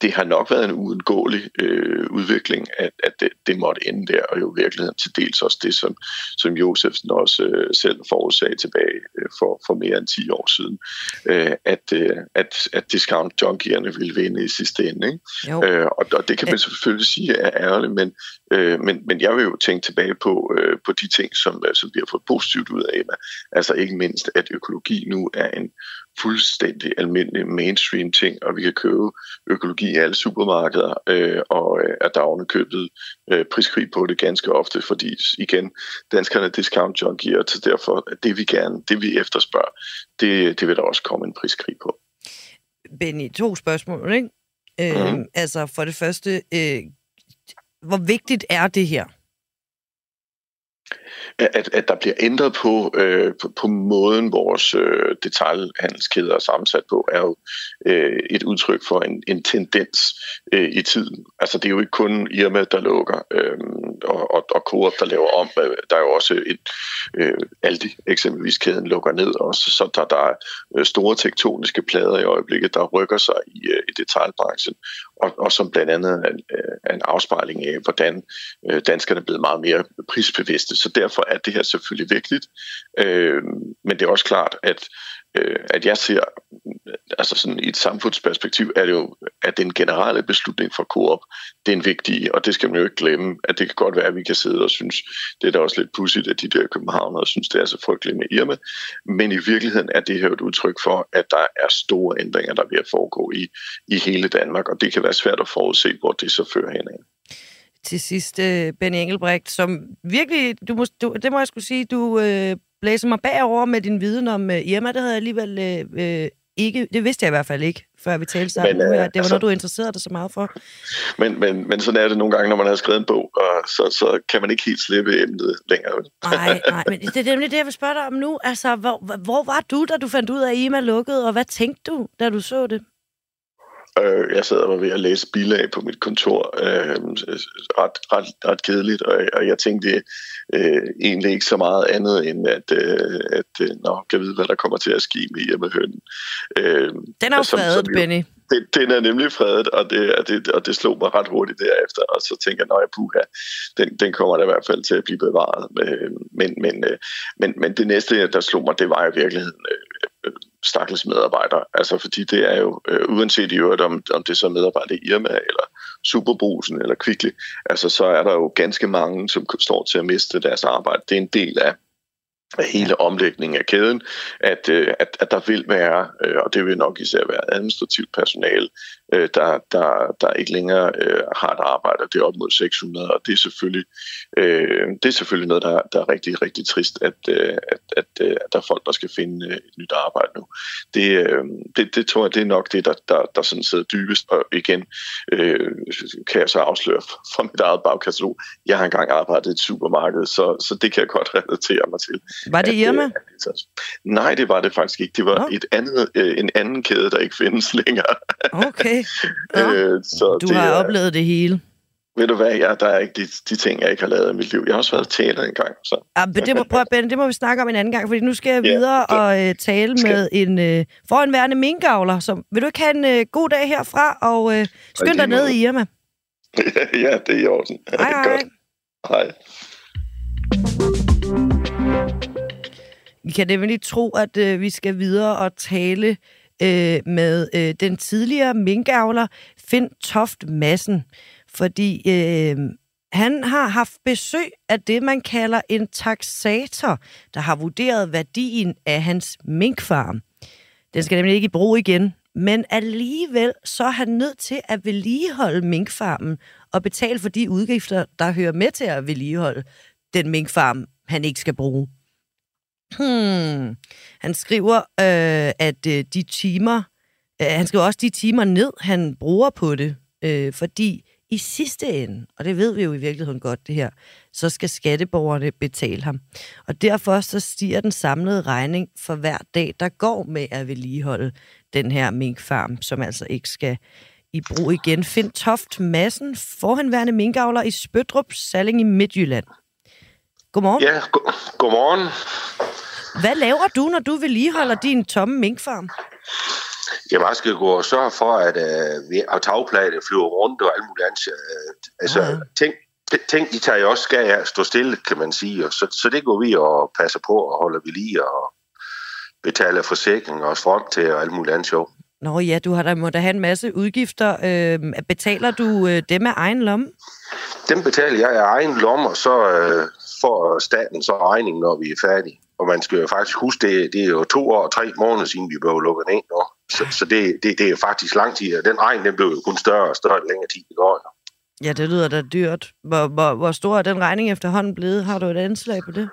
det har nok været en uundgåelig øh, udvikling, at, at det, det måtte ende der, og jo i virkeligheden til dels også det, som, som Josefsen også øh, selv forudsagde tilbage øh, for, for mere end 10 år siden, øh, at, øh, at, at discount junkierne ville vinde i sidste ende. Ikke? Øh, og, og det kan man selvfølgelig sige er ærgerligt, men Øh, men, men jeg vil jo tænke tilbage på, øh, på de ting, som, som vi har fået positivt ud af. Altså ikke mindst, at økologi nu er en fuldstændig almindelig mainstream ting, og vi kan købe økologi i alle supermarkeder, øh, og øh, at der er købet øh, priskrig på det ganske ofte, fordi igen, danskerne er discount junkier, så derfor det vi gerne, det vi efterspørger, det, det vil der også komme en priskrig på. Benny, to spørgsmål, ikke? Øh, mm. Altså for det første, øh, hvor vigtigt er det her? at, at der bliver ændret på, øh, på, på måden, vores øh, detaljhandelskæder er sammensat på, er jo øh, et udtryk for en, en tendens øh, i tiden. Altså det er jo ikke kun Irma, der lukker, øh, og, og, og Coop, der laver om. Øh, der er jo også et øh, Aldi, eksempelvis kæden, lukker ned også, så der, der er øh, store tektoniske plader i øjeblikket, der rykker sig i, øh, i detaljbranchen, og, og som blandt andet er en, øh, er en afspejling af, hvordan øh, danskerne er blevet meget mere prisbevidste. Så derfor er det her selvfølgelig vigtigt. Øh, men det er også klart, at øh, at jeg ser, altså sådan i et samfundsperspektiv, er det jo, at den generelle beslutning for Coop, det er en vigtig, og det skal man jo ikke glemme, at det kan godt være, at vi kan sidde og synes, det er da også lidt pudsigt, at de der københavnere synes, det er så frygteligt med Irma, men i virkeligheden er det her et udtryk for, at der er store ændringer, der er ved at foregå i, i hele Danmark, og det kan være svært at forudse, hvor det så fører hen til sidst, øh, Benny Engelbrecht, som virkelig, du må, du, det må jeg skulle sige, du øh, blæser mig bagover med din viden om uh, Irma. Det havde jeg alligevel uh, ikke, det vidste jeg i hvert fald ikke, før vi talte sammen. Men, uh, det var altså, noget, du interesserede dig så meget for. Men, men, men sådan er det nogle gange, når man har skrevet en bog, og så, så kan man ikke helt slippe emnet længere. Nej, nej, men det er nemlig det, jeg vil spørge dig om nu. Altså, hvor, hvor var du, da du fandt ud af, at Irma lukkede, og hvad tænkte du, da du så det? Øh, jeg sad og var ved at læse bilag på mit kontor. Øh, ret, ret, ret kedeligt, og, og jeg tænkte øh, egentlig ikke så meget andet end, at, øh, at øh, nå, kan vide, hvad der kommer til at ske med hjemmehønnen. Øh, den er jo fredet, Benny. Den, den er nemlig fredet, og det, det, og det slog mig ret hurtigt derefter, og så tænker jeg, nej, puha, den, den kommer der i hvert fald til at blive bevaret. Øh, men, men, øh, men, men det næste, der slog mig, det var i virkeligheden stakkels medarbejdere. Altså fordi det er jo, øh, uanset i øvrigt, om, om det så er medarbejdere i Irma, eller Superbrusen, eller Kvickly, altså så er der jo ganske mange, som står til at miste deres arbejde. Det er en del af af hele omlægningen af kæden, at, øh, at, at der vil være, øh, og det vil nok især være administrativt personale, øh, der, der, der ikke længere har et arbejde, og det er op mod 600, og det er selvfølgelig, det er selvfølgelig noget, der, der er rigtig, rigtig trist, at, at, at, at der er folk, der skal finde et nyt arbejde nu. Det, det, det tror jeg, det er nok det, der, der, der sådan sidder dybest, og igen kan jeg så afsløre fra mit eget bagkatalog, jeg har engang arbejdet i et supermarked, så, så det kan jeg godt relatere mig til. Var det Irma? Nej, det var det faktisk ikke. Det var oh. et andet, øh, en anden kæde, der ikke findes længere. Okay. Ja. øh, så du det, har oplevet det hele. Ved du hvad, ja, der er ikke de, de ting, jeg ikke har lavet i mit liv. Jeg har også været taler en gang. Så. Ja, men det, må, prøv, ben, det må vi snakke om en anden gang, fordi nu skal jeg videre ja, og uh, tale skal. med en uh, foranværende minkavler. Så vil du ikke have en uh, god dag herfra, og uh, skynd dig ned i Irma? ja, det er i orden. Hej, hej. Godt. Hej. Vi kan nemlig tro, at øh, vi skal videre og tale øh, med øh, den tidligere minkavler Finn Toft Massen, fordi øh, han har haft besøg af det, man kalder en taxator, der har vurderet værdien af hans minkfarm. Den skal nemlig ikke i brug igen, men alligevel så er han nødt til at vedligeholde minkfarmen og betale for de udgifter, der hører med til at vedligeholde den minkfarm, han ikke skal bruge. Hmm. Han skriver, øh, at øh, de timer, øh, han skriver også de timer ned, han bruger på det, øh, fordi i sidste ende, og det ved vi jo i virkeligheden godt det her, så skal skatteborgerne betale ham. Og derfor så stiger den samlede regning for hver dag, der går med at vedligeholde den her minkfarm, som altså ikke skal i brug igen. Find Toft Massen, forhenværende minkavler i Spødrup, Salling i Midtjylland. Godmorgen. Ja, go- godmorgen. Hvad laver du, når du vedligeholder din tomme minkfarm? Jeg bare skal gå og sørge for, at uh, vi har flyver rundt og alt muligt andet. Uh, altså, ja. ting, ting, de tager jo også skal stå stille, kan man sige. Og så, så det går vi og passer på og holder vi lige og betaler forsikring og strøm til og alt muligt andet sjov. Nå ja, du har da, må da have en masse udgifter. Øh, betaler du øh, dem af egen lomme? Dem betaler jeg af egen lomme, og så øh, får staten så regningen, når vi er færdige. Og man skal jo faktisk huske, det, det er jo to år og tre måneder siden, vi blev lukket ind. Nu. Så, så det, det, det er faktisk lang tid, og den regning den blev jo kun større og større, længere tid det går. Ja, det lyder da dyrt. Hvor, hvor, hvor stor er den regning efterhånden blevet? Har du et anslag på det?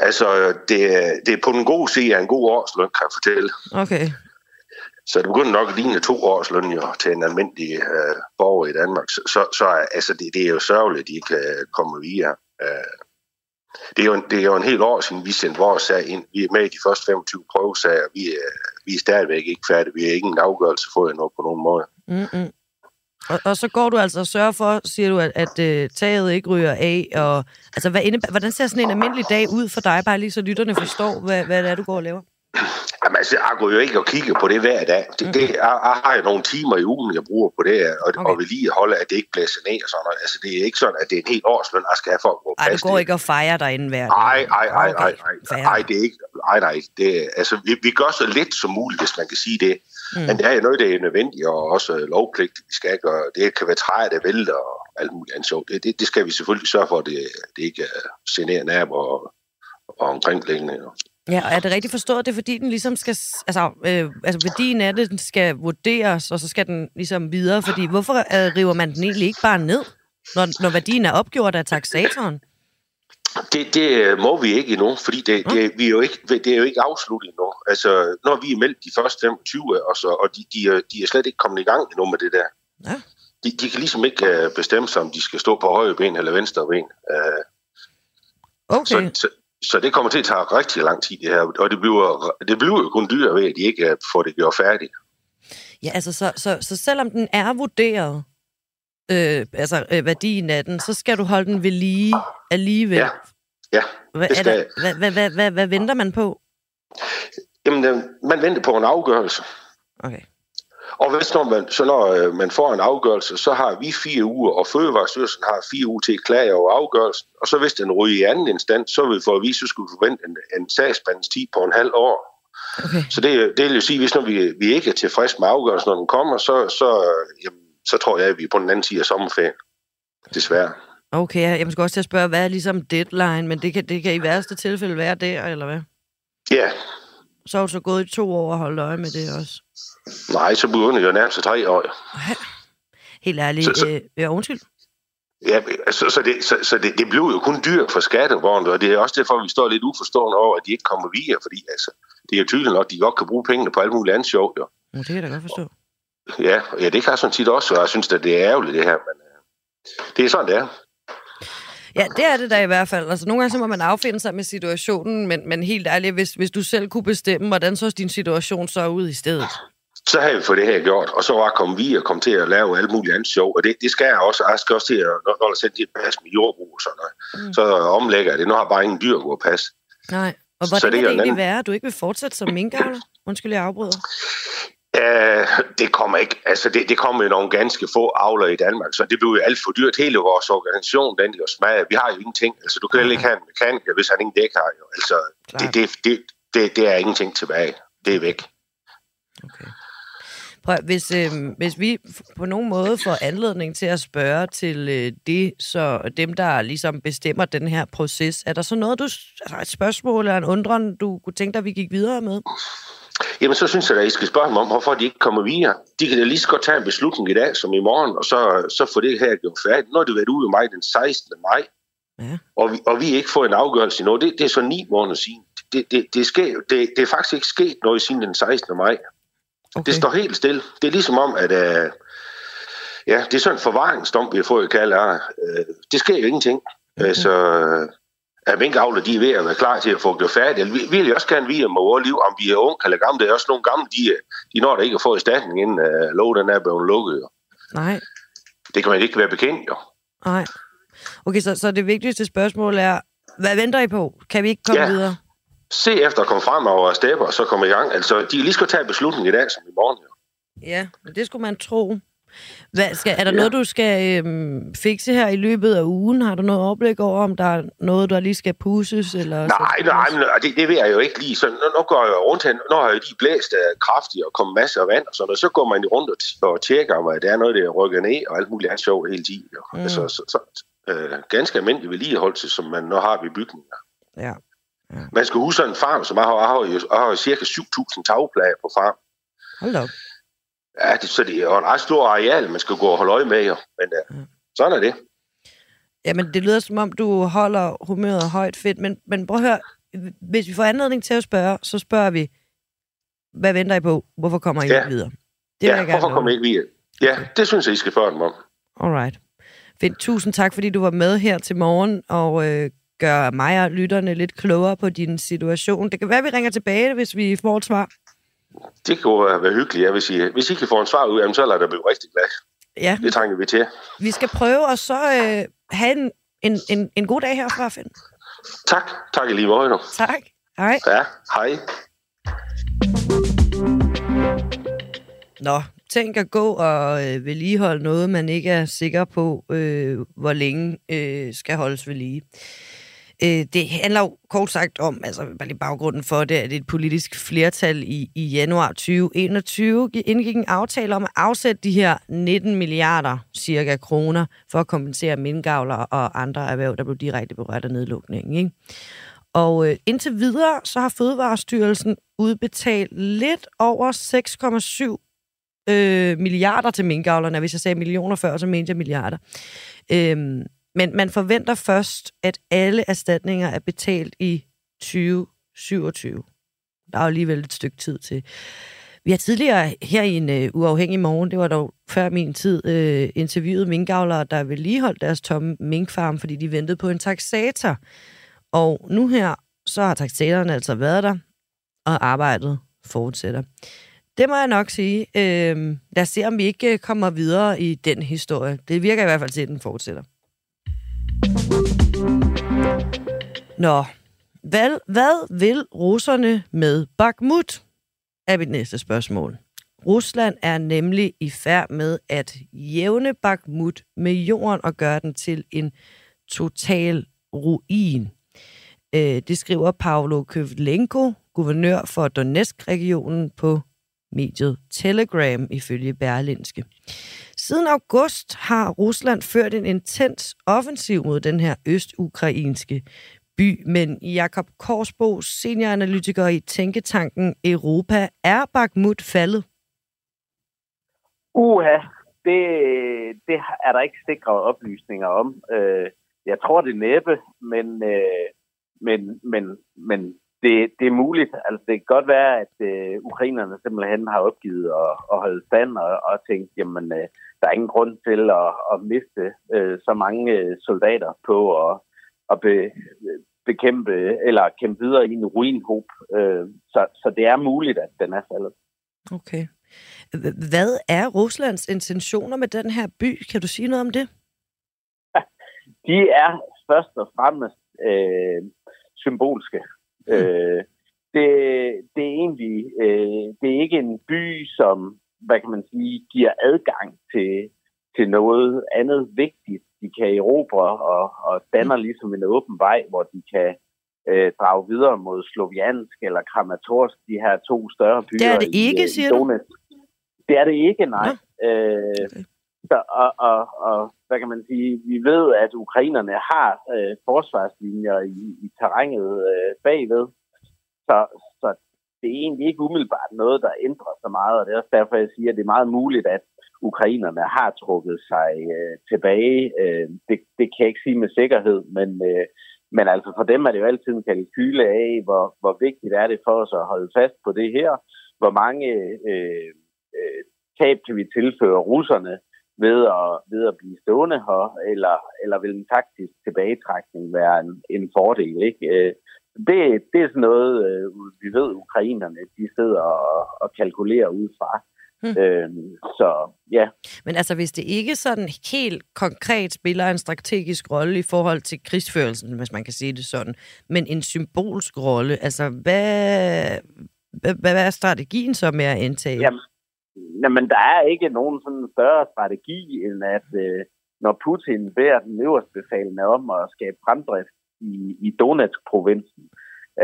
Altså, det, det er på den gode side af en god årsløn, kan jeg fortælle. Okay. Så det begynder nok at ligne to års løn jo, til en almindelig øh, borger i Danmark. Så, så, så altså, det, det er jo sørgeligt, at de ikke øh, kan komme via. Øh, det, er jo en, det er jo en hel år siden, vi sendte vores sag ind. Vi er med i de første 25 prøvesager. Vi er, vi er stadigvæk ikke færdige. Vi har ikke en afgørelse fået endnu på nogen måde. Mm-hmm. Og, og så går du altså og sørger for, siger du, at, at øh, taget ikke ryger af. Og, altså, hvad indebærer, hvordan ser sådan en almindelig dag ud for dig, bare lige så lytterne forstår, hvad, hvad det er, du går og laver? Jamen, altså, jeg går jo ikke og kigger på det hver dag. Det, det, jeg, jeg har jo nogle timer i ugen, jeg bruger på det, og, okay. og holde, at det ikke blæser ned og sådan noget. Altså, det er ikke sådan, at det er en helt årsløn, jeg skal have for at gå Ej, du går ikke og fejrer dig inden hver dag? Nej, nej, nej, nej, nej. Det er ikke. Nej, nej. Det, altså, vi, vi gør så lidt som muligt, hvis man kan sige det. Mm. Men det er jo noget, det er nødvendigt, og også lovpligtigt, vi skal gøre. Det kan være træet, der vælter og alt muligt andet sjovt. Det, det, det, skal vi selvfølgelig sørge for, at det, det ikke generer naboer og, og omkringliggende. Ja, og er det rigtigt forstået, det er fordi, den ligesom skal, altså, øh, altså værdien af det, den skal vurderes, og så skal den ligesom videre, fordi hvorfor øh, river man den egentlig ikke bare ned, når, når værdien er opgjort af taxatoren? Det, det må vi ikke endnu, fordi det, det, vi er jo ikke, det er jo ikke afsluttet endnu. Altså, når vi er meldt de første 25, og, så, og de, de, er, de er slet ikke kommet i gang endnu med det der. Ja. De, de kan ligesom ikke uh, bestemme sig, om de skal stå på højre ben eller venstre ben. Uh, okay. Så, så, så det kommer til at tage rigtig lang tid, det her. Og det bliver, det bliver jo kun dyrere ved, at de ikke får det gjort færdigt. Ja, altså, så, så, så selvom den er vurderet, øh, altså øh, værdien af den, så skal du holde den ved lige alligevel. Ja, ja hvad, det skal hvad, hvad, hvad, hvad, hvad venter man på? Jamen, øh, man venter på en afgørelse. Okay. Og hvis når man, så når øh, man får en afgørelse, så har vi fire uger, og Fødevarestyrelsen har fire uger til at klage over afgørelsen. Og så hvis den ryger i anden instans, så vil vi for at vise, så skulle vi forvente en, en sagsbehandlingstid på en halv år. Okay. Så det, det vil jo sige, hvis når vi, vi ikke er tilfredse med afgørelsen, når den kommer, så, så, jamen, så tror jeg, at vi er på den anden side af sommerferien. Desværre. Okay, jeg måske også til at spørge, hvad er ligesom deadline, men det kan, det kan i værste tilfælde være der, eller hvad? Ja. Så har du så gået i to år og holdt øje med det også. Nej, så begynder jeg nærmest tre år. Helt ærligt. Så- så- Øh, ja, undskyld. Ja, så, så, det, så, så det, det bliver jo kun dyrt for skatteborgerne, og det er også derfor, vi står lidt uforstående over, at de ikke kommer videre, fordi altså, det er jo tydeligt nok, at de godt kan bruge pengene på alt muligt andet sjovt. Jo. Ja, det kan jeg da godt forstå. Ja, ja, det kan jeg sådan tit også, og jeg synes, at det er ærgerligt, det her, men øh, det er sådan, det er. Ja, det er det da i hvert fald. Altså, nogle gange så må man affinde sig med situationen, men, men helt ærligt, hvis, hvis du selv kunne bestemme, hvordan så din situation så ud i stedet? Så har vi fået det her gjort, og så var komme vi og komme til at lave alt muligt andet sjov, og det, det skal jeg også. Jeg skal også til at, når, når der sætter et pas med jordbrug og sådan noget, mm. så omlægger jeg det. Nu har jeg bare ingen dyr at gå og passe. Nej. Og Så hvordan det kan det en egentlig anden- være, at du ikke vil fortsætte som minkavler? Undskyld, jeg afbryder. Uh, det kommer ikke. Altså, det, det kommer jo nogle ganske få avler i Danmark, så det bliver jo alt for dyrt. Hele vores organisation, den jo smadret. Vi har jo ingenting. Altså, du kan heller ikke have en mekaniker, hvis han ingen dæk har. Jo. Altså, det, det, det, det, det er ingenting tilbage. Det er væk. Okay. Prøv, hvis, øh, hvis vi på nogen måde får anledning til at spørge til øh, det, så dem, der ligesom bestemmer den her proces, er der så noget, du, altså et spørgsmål eller en undren, du kunne tænke dig, vi gik videre med? Jamen, så synes jeg, at I skal spørge dem om, hvorfor de ikke kommer videre. De kan da lige så godt tage en beslutning i dag, som i morgen, og så, så få det her gjort færdigt. Nu har det været ude i mig den 16. maj, Ja. og vi, og vi ikke får en afgørelse endnu. Det, det er så ni måneder siden. Det, det, det, sker, det, det er faktisk ikke sket noget siden den 16. maj. Okay. Det står helt stille. Det er ligesom om, at øh, ja, det er sådan en forvaringsdom, vi har fået kalde her. Øh, det sker jo ingenting. Okay. Så øh, at minkavler, de er ved at være klar til at få det færdigt. Vi, vi vil også gerne vide om vores liv, om vi er unge eller gamle. Det er også nogle gamle, de, øh, de når der ikke at få erstatning, inden øh, lov den er blevet lukket. Jo. Nej, Det kan man ikke være bekendt, jo. nej. Okay, så, så det vigtigste spørgsmål er, hvad venter I på? Kan vi ikke komme Ja. videre? Se efter at komme frem over stepper, og så komme i gang. Altså, de lige skal tage en beslutning i dag, som i morgen. Jo. Ja, det skulle man tro. Hvad, skal, er der ja. noget, du skal øhm, fikse her i løbet af ugen? Har du noget overblik over, om der er noget, der lige skal pusses? Eller nej, nej, men det, det ved jeg jo ikke lige. Så nu, nu går jeg rundt her, nu har jeg lige blæst uh, kraftigt og kommet masser af vand og sådan noget. Så går man rundt og, og tjekker, om der er noget, der rykker ned og alt muligt andet sjovt hele tiden. Mm. Altså, så, så, uh, ganske almindelig vedligeholdelse, som man nu har ved bygninger. Ja. Ja. Man skal huske en farm, som jeg har, jeg har, jeg har cirka 7.000 tagplager på farm. Hold op. Ja, det, så det er jo en ret stor areal, man skal gå og holde øje med, jo. Men uh, ja. sådan er det. Jamen, det lyder som om, du holder humøret højt fedt, men, men prøv at høre, hvis vi får anledning til at spørge, så spørger vi, hvad venter I på? Hvorfor kommer I ja. ikke videre? Det ja, hvorfor kommer I ikke videre? Ja, det synes jeg, I skal spørge dem om. Alright. Fint. Tusind tak, fordi du var med her til morgen, og øh, gør mig og lytterne lidt klogere på din situation. Det kan være, at vi ringer tilbage, hvis vi får et svar. Det kunne være hyggeligt, ja. Hvis I, hvis I kan få en svar ud, jamen, så lader det blive rigtig glad. Ja. Det trænger vi til. Vi skal prøve at så øh, have en, en, en, en god dag herfra, Finn. Tak. Tak i lige måde. Tak. Hej. Ja, hej. Nå, tænk at gå og øh, vedligeholde noget, man ikke er sikker på, øh, hvor længe øh, skal holdes ved lige. Øh, det handler jo kort sagt om, altså bare lige baggrunden for det, at et politisk flertal i, i januar 2021 indgik en aftale om at afsætte de her 19 milliarder cirka kroner for at kompensere minkavlere og andre erhverv, der blev direkte berørt af nedlukningen. Ikke? Og øh, indtil videre, så har Fødevarestyrelsen udbetalt lidt over 6,7 øh, milliarder til minkavlerne. Hvis jeg sagde millioner før, så mente jeg milliarder. Øhm, men man forventer først, at alle erstatninger er betalt i 2027. Der er jo alligevel et stykke tid til. Vi har tidligere her i en uh, uafhængig morgen, det var dog før min tid, uh, interviewet minkavlere, der vedligeholdt deres tomme minkfarm, fordi de ventede på en taxator. Og nu her, så har taxatoren altså været der, og arbejdet fortsætter. Det må jeg nok sige. Øh, lad os se, om vi ikke øh, kommer videre i den historie. Det virker i hvert fald til, at den fortsætter. Nå, hvad, hvad vil russerne med Bakhmut? Er mit næste spørgsmål. Rusland er nemlig i færd med at jævne Bakhmut med jorden og gøre den til en total ruin. Øh, det skriver Pavlo Køvlenko, guvernør for Donetsk-regionen på mediet Telegram ifølge Berlinske. Siden august har Rusland ført en intens offensiv mod den her østukrainske by, men Jakob Korsbo, senioranalytiker i Tænketanken Europa, er Bakhmut faldet? Uha, det, det er der ikke sikre oplysninger om. Øh, jeg tror det næppe, men, øh, men, men, men det, det er muligt. Altså, det kan godt være, at øh, ukrainerne simpelthen har opgivet at, at holde stand og, og tænkt, jamen, øh, der er ingen grund til at, at miste øh, så mange øh, soldater på at, at be, bekæmpe eller kæmpe videre i en ruinhob. Øh, så, så det er muligt, at den er faldet. Okay. Hvad er Ruslands intentioner med den her by? Kan du sige noget om det? De er først og fremmest øh, symbolske. Øh, det, det er egentlig øh, det er ikke en by, som hvad kan man sige, giver adgang til, til noget andet vigtigt, de kan erobre og, og danner ligesom en åben vej, hvor de kan øh, drage videre mod Sloviansk eller Kramatorsk, de her to større byer. Det er det ikke, i, siger du? Det er det ikke, nej. Ja. Øh, okay. så, og, og, og hvad kan man sige, vi ved, at ukrainerne har øh, forsvarslinjer i, i terrænet øh, bagved, så, så det er egentlig ikke umiddelbart noget, der ændrer så meget, og det er også derfor, jeg siger, at det er meget muligt, at ukrainerne har trukket sig øh, tilbage. Øh, det, det kan jeg ikke sige med sikkerhed, men, øh, men altså for dem er det jo altid en kalkyle af, hvor, hvor vigtigt er det for os at holde fast på det her, hvor mange øh, øh, tab kan vi tilføre russerne, ved at, ved at blive stående her, eller, eller vil en taktisk tilbagetrækning være en, en fordel. Ikke? Øh, det, det er sådan noget, øh, vi ved, ukrainerne de sidder og, og kalkulerer ud fra. Hmm. Øhm, så ja. Men altså, hvis det ikke sådan helt konkret spiller en strategisk rolle i forhold til krigsførelsen, hvis man kan sige det sådan, men en symbolsk rolle, altså hvad, hvad, hvad er strategien så med at indtage? Jamen, jamen, der er ikke nogen sådan større strategi, end at øh, når Putin beder den øverste befalende om at skabe fremdrift i, i Donetsk-provinsen,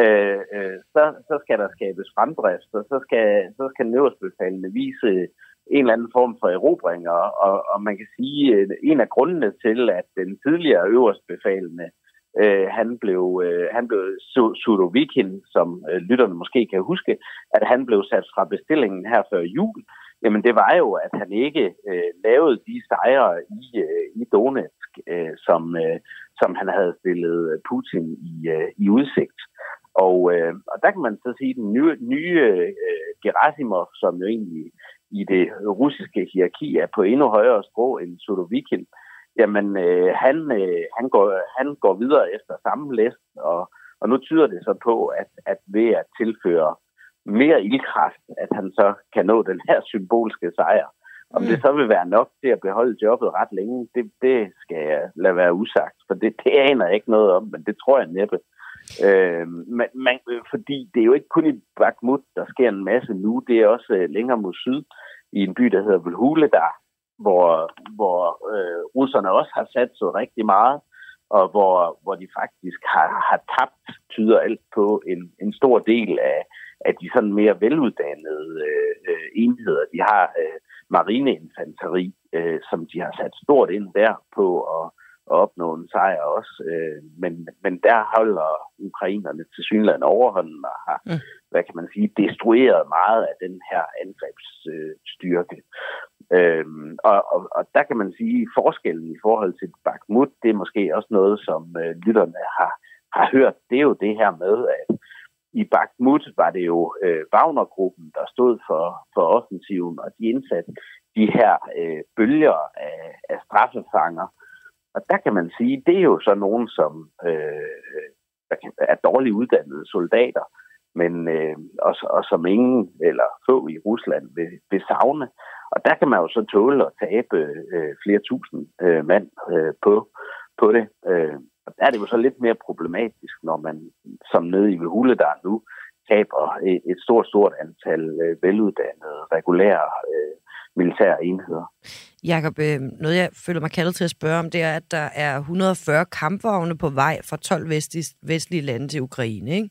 øh, øh, så, så skal der skabes fremdrift, og så skal, så skal den øverste befalende vise en eller anden form for erobring, og, og, og man kan sige, at en af grundene til, at den tidligere øverste befalende øh, han blev, øh, han blev Sudovikin, som øh, lytterne måske kan huske, at han blev sat fra bestillingen her før jul. Jamen det var jo, at han ikke øh, lavede de sejre i, øh, i Donetsk, øh, som, øh, som han havde stillet Putin i, øh, i udsigt. Og, øh, og der kan man så sige, at den nye, nye øh, Gerasimov, som jo egentlig i det russiske hierarki er på endnu højere sprog end Sudovikin, øh, jamen øh, han, øh, han, går, han går videre efter samme læst, og, og nu tyder det så på, at, at ved at tilføre mere ildkraft, at han så kan nå den her symbolske sejr. Om det mm. så vil være nok til at beholde jobbet ret længe, det, det skal jeg lade være usagt, for det, det aner jeg ikke noget om, men det tror jeg næppe. Øh, men, man, fordi det er jo ikke kun i Bakhmut, der sker en masse nu, det er også øh, længere mod syd, i en by, der hedder Velhule, der hvor, hvor øh, russerne også har sat så rigtig meget, og hvor, hvor de faktisk har, har tabt, tyder alt på, en, en stor del af, af de sådan mere veluddannede øh, øh enheder. De har øh, marineinfanteri, øh, som de har sat stort ind der på at, at opnå en sejr også. Øh, men, men der holder ukrainerne til synligheden overhånden og har, mm hvad kan man sige, destrueret meget af den her angrebsstyrke. Øhm, og, og, og der kan man sige, at forskellen i forhold til Bakhmut, det er måske også noget, som øh, lytterne har, har hørt. Det er jo det her med, at i Bakhmut var det jo øh, Wagner-gruppen, der stod for, for offensiven, og de indsatte de her øh, bølger af, af straffefanger. Og der kan man sige, det er jo så nogen, som øh, øh er dårligt uddannede soldater, men øh, og, og som ingen eller få i Rusland vil, vil savne. Og der kan man jo så tåle at tabe øh, flere tusind øh, mand øh, på, på det. Øh, og der er det jo så lidt mere problematisk, når man som nede i Huledar nu taber et, et stort, stort antal øh, veluddannede, regulære øh, militære enheder. Jakob, øh, noget jeg føler mig kaldet til at spørge om, det er, at der er 140 kampvogne på vej fra 12 vestlige, vestlige lande til Ukraine, ikke?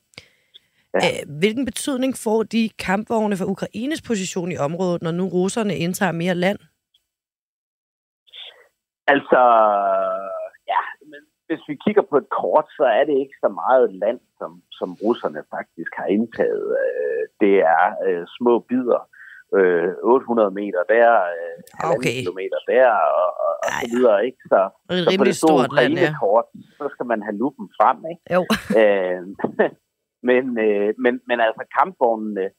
Ja. Hvilken betydning får de kampvogne for Ukraines position i området, når nu russerne indtager mere land? Altså, ja, men hvis vi kigger på et kort, så er det ikke så meget land, som, som russerne faktisk har indtaget. Øh, det er øh, små bidder. 800 meter der, øh, okay. kilometer der, og, og, og så videre, ikke? Så, så på det store stort land, ja. kort, så skal man have lupen frem, ikke? Jo. Øh, men, øh, men, men altså kampvognene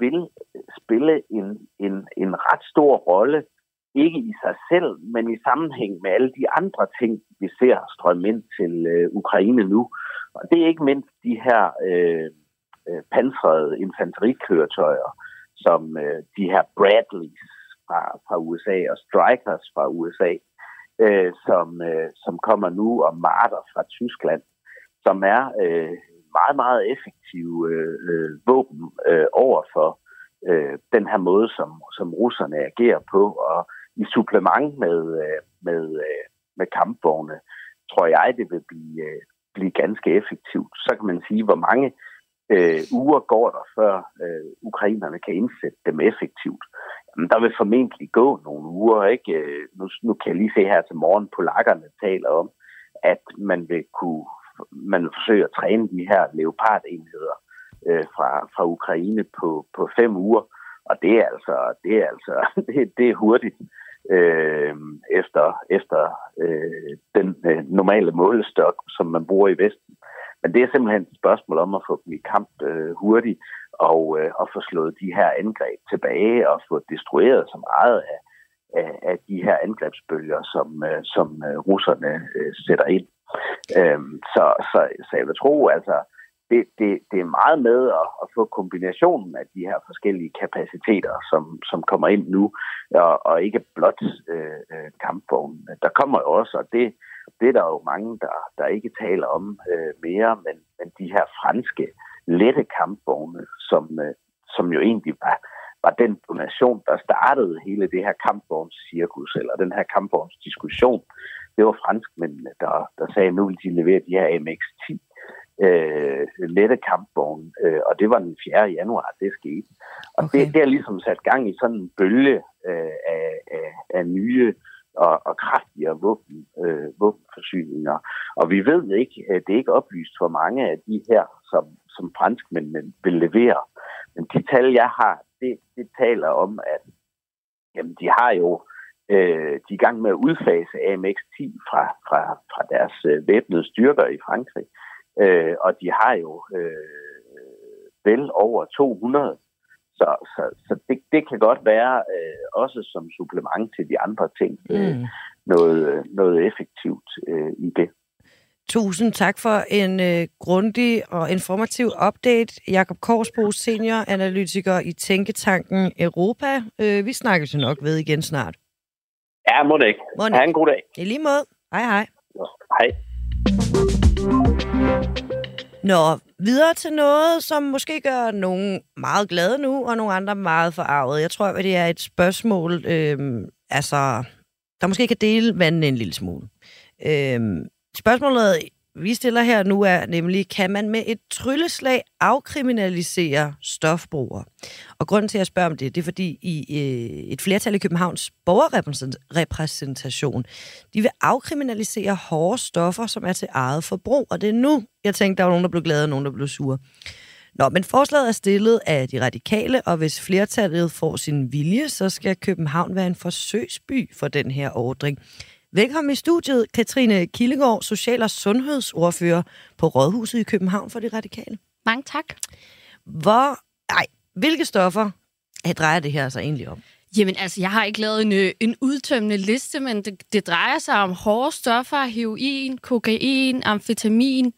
vil spille en, en, en ret stor rolle, ikke i sig selv, men i sammenhæng med alle de andre ting, vi ser strømme ind til øh, Ukraine nu. Og det er ikke mindst de her øh, øh pansrede infanterikøretøjer, som øh, de her Bradleys fra, fra USA og Strikers fra USA, øh, som, øh, som kommer nu, og Marter fra Tyskland, som er øh, meget, meget effektive øh, øh, våben øh, over for øh, den her måde, som, som russerne agerer på. Og i supplement med, øh, med, øh, med kampvogne, tror jeg, det vil blive, øh, blive ganske effektivt. Så kan man sige, hvor mange øh, uger går der, før øh, ukrainerne kan indsætte dem effektivt. Jamen, der vil formentlig gå nogle uger. Ikke? Øh, nu, nu kan jeg lige se her til morgen, polakkerne taler om, at man vil kunne man forsøger at træne de her leopardenheder øh, fra, fra Ukraine på, på fem uger. Og det er altså, det er altså, det, det er hurtigt øh, efter, efter øh, den øh, normale målestok, som man bruger i Vesten. Men det er simpelthen et spørgsmål om at få dem i kamp øh, hurtigt og, øh, og få slået de her angreb tilbage og få destrueret så meget af, af, af de her angrebsbølger, som, øh, som øh, russerne øh, sætter ind. Øhm, så, så, så jeg vil tro, altså, det, det, det er meget med at, at få kombinationen af de her forskellige kapaciteter, som, som kommer ind nu, og, og ikke blot øh, øh, kampvognen. Der kommer jo også, og det, det er der jo mange, der, der ikke taler om øh, mere, men, men de her franske lette kampvogne, som, øh, som jo egentlig var, var den donation, der startede hele det her kampvognscirkus, eller den her kampvognsdiskussion. Det var franskmændene, der, der sagde, at nu vil de levere de her MX-10 øh, lette kampvogne, øh, og det var den 4. januar, det skete. Og okay. det, det er ligesom sat gang i sådan en bølge øh, af, af, af nye og, og kraftigere våben, øh, våbenforsyninger. Og vi ved ikke, at det er ikke oplyst for mange af de her, som, som franskmændene vil levere. Men de tal, jeg har, det, det taler om, at jamen, de har jo øh, de er i gang med at udfase AMX-10 fra, fra, fra deres øh, væbnede styrker i Frankrig. Øh, og de har jo øh, vel over 200 så, så, så det, det kan godt være øh, også som supplement til de andre ting øh, mm. noget, noget effektivt øh, i det. Tusind tak for en øh, grundig og informativ update. Jakob Korsbo, senior analytiker i Tænketanken Europa. Øh, vi snakkes jo nok ved igen snart. Ja, må det ikke. Må det. Ha' en god dag. I lige måde. Hej hej. Hej. Nå, videre til noget, som måske gør nogen meget glade nu, og nogle andre meget forarvet. Jeg tror, at det er et spørgsmål, øh, altså, der måske kan dele vandet en lille smule. Øh, spørgsmålet vi stiller her nu er nemlig, kan man med et trylleslag afkriminalisere stofbrugere? Og grunden til, at jeg spørger om det, det er fordi i øh, et flertal i Københavns borgerrepræsentation, de vil afkriminalisere hårde stoffer, som er til eget forbrug. Og det er nu, jeg tænkte, der var nogen, der blev glade, og nogen, der blev sure. Nå, men forslaget er stillet af de radikale, og hvis flertallet får sin vilje, så skal København være en forsøgsby for den her ordring. Velkommen i studiet, Katrine Kildegård, social- og sundhedsordfører på Rådhuset i København for de radikale. Mange tak. Hvor, ej, hvilke stoffer drejer det her så egentlig om? Jamen altså, jeg har ikke lavet en, øh, en udtømmende liste, men det, det drejer sig om hårde stoffer, heroin, kokain, amfetamin,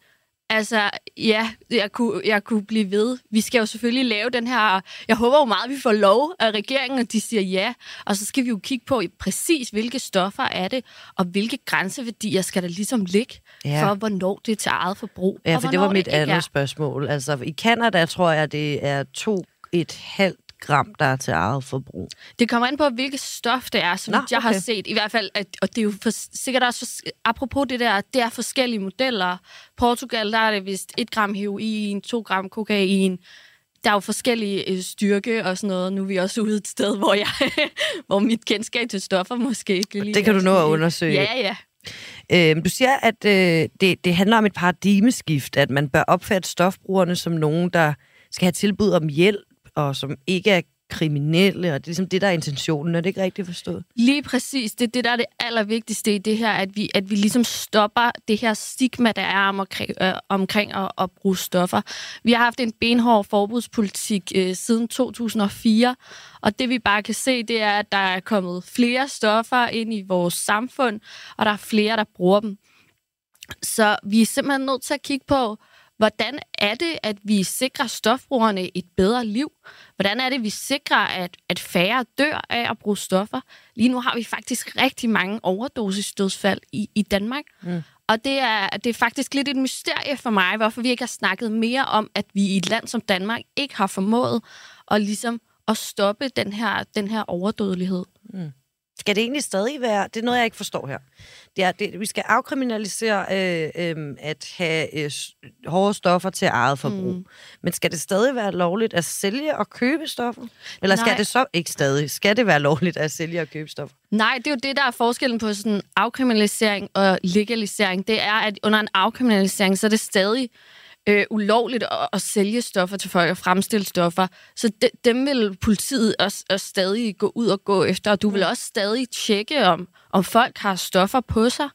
Altså, ja, jeg kunne, jeg kunne blive ved. Vi skal jo selvfølgelig lave den her... Jeg håber jo meget, at vi får lov af regeringen, at de siger ja. Og så skal vi jo kigge på præcis, hvilke stoffer er det, og hvilke grænseværdier skal der ligesom ligge, ja. for hvornår det er til eget forbrug. Ja, for det var mit det andet er. spørgsmål. Altså, i Kanada tror jeg, det er to et halvt gram, der er til eget forbrug? Det kommer an på, hvilket stof det er, som Nå, jeg okay. har set. I hvert fald, at, og det er jo for, sikkert også, for, apropos det der, det er forskellige modeller. Portugal, der er det vist 1 gram heroin, 2 gram kokain, der er jo forskellige øh, styrke og sådan noget. Nu er vi også ude et sted, hvor, jeg, hvor mit kendskab til stoffer måske ikke lige... Det kan du nå at undersøge. Ja, ja. Øhm, du siger, at øh, det, det handler om et paradigmeskift, at man bør opfatte stofbrugerne som nogen, der skal have tilbud om hjælp og som ikke er kriminelle, og det er ligesom det, der er intentionen. Er det ikke rigtigt forstået? Lige præcis. Det er det, der er det allervigtigste i det her, at vi, at vi ligesom stopper det her stigma, der er omkring, øh, omkring at, at bruge stoffer. Vi har haft en benhård forbudspolitik øh, siden 2004, og det vi bare kan se, det er, at der er kommet flere stoffer ind i vores samfund, og der er flere, der bruger dem. Så vi er simpelthen nødt til at kigge på, Hvordan er det, at vi sikrer stofbrugerne et bedre liv? Hvordan er det, at vi sikrer, at, at færre dør af at bruge stoffer? Lige nu har vi faktisk rigtig mange overdosisdødsfald i, i Danmark. Mm. Og det er, det er faktisk lidt et mysterie for mig, hvorfor vi ikke har snakket mere om, at vi i et land som Danmark ikke har formået at, ligesom, at stoppe den her, den her overdødelighed. Mm. Skal det egentlig stadig være... Det er noget, jeg ikke forstår her. Det er, det, vi skal afkriminalisere øh, øh, at have øh, hårde stoffer til eget forbrug. Mm. Men skal det stadig være lovligt at sælge og købe stoffer? Eller Nej. skal det så ikke stadig? Skal det være lovligt at sælge og købe stoffer? Nej, det er jo det, der er forskellen på sådan afkriminalisering og legalisering. Det er, at under en afkriminalisering, så er det stadig øh, ulovligt at, at sælge stoffer til folk og fremstille stoffer. Så de, dem vil politiet også, også stadig gå ud og gå efter, og du vil også stadig tjekke, om, om folk har stoffer på sig.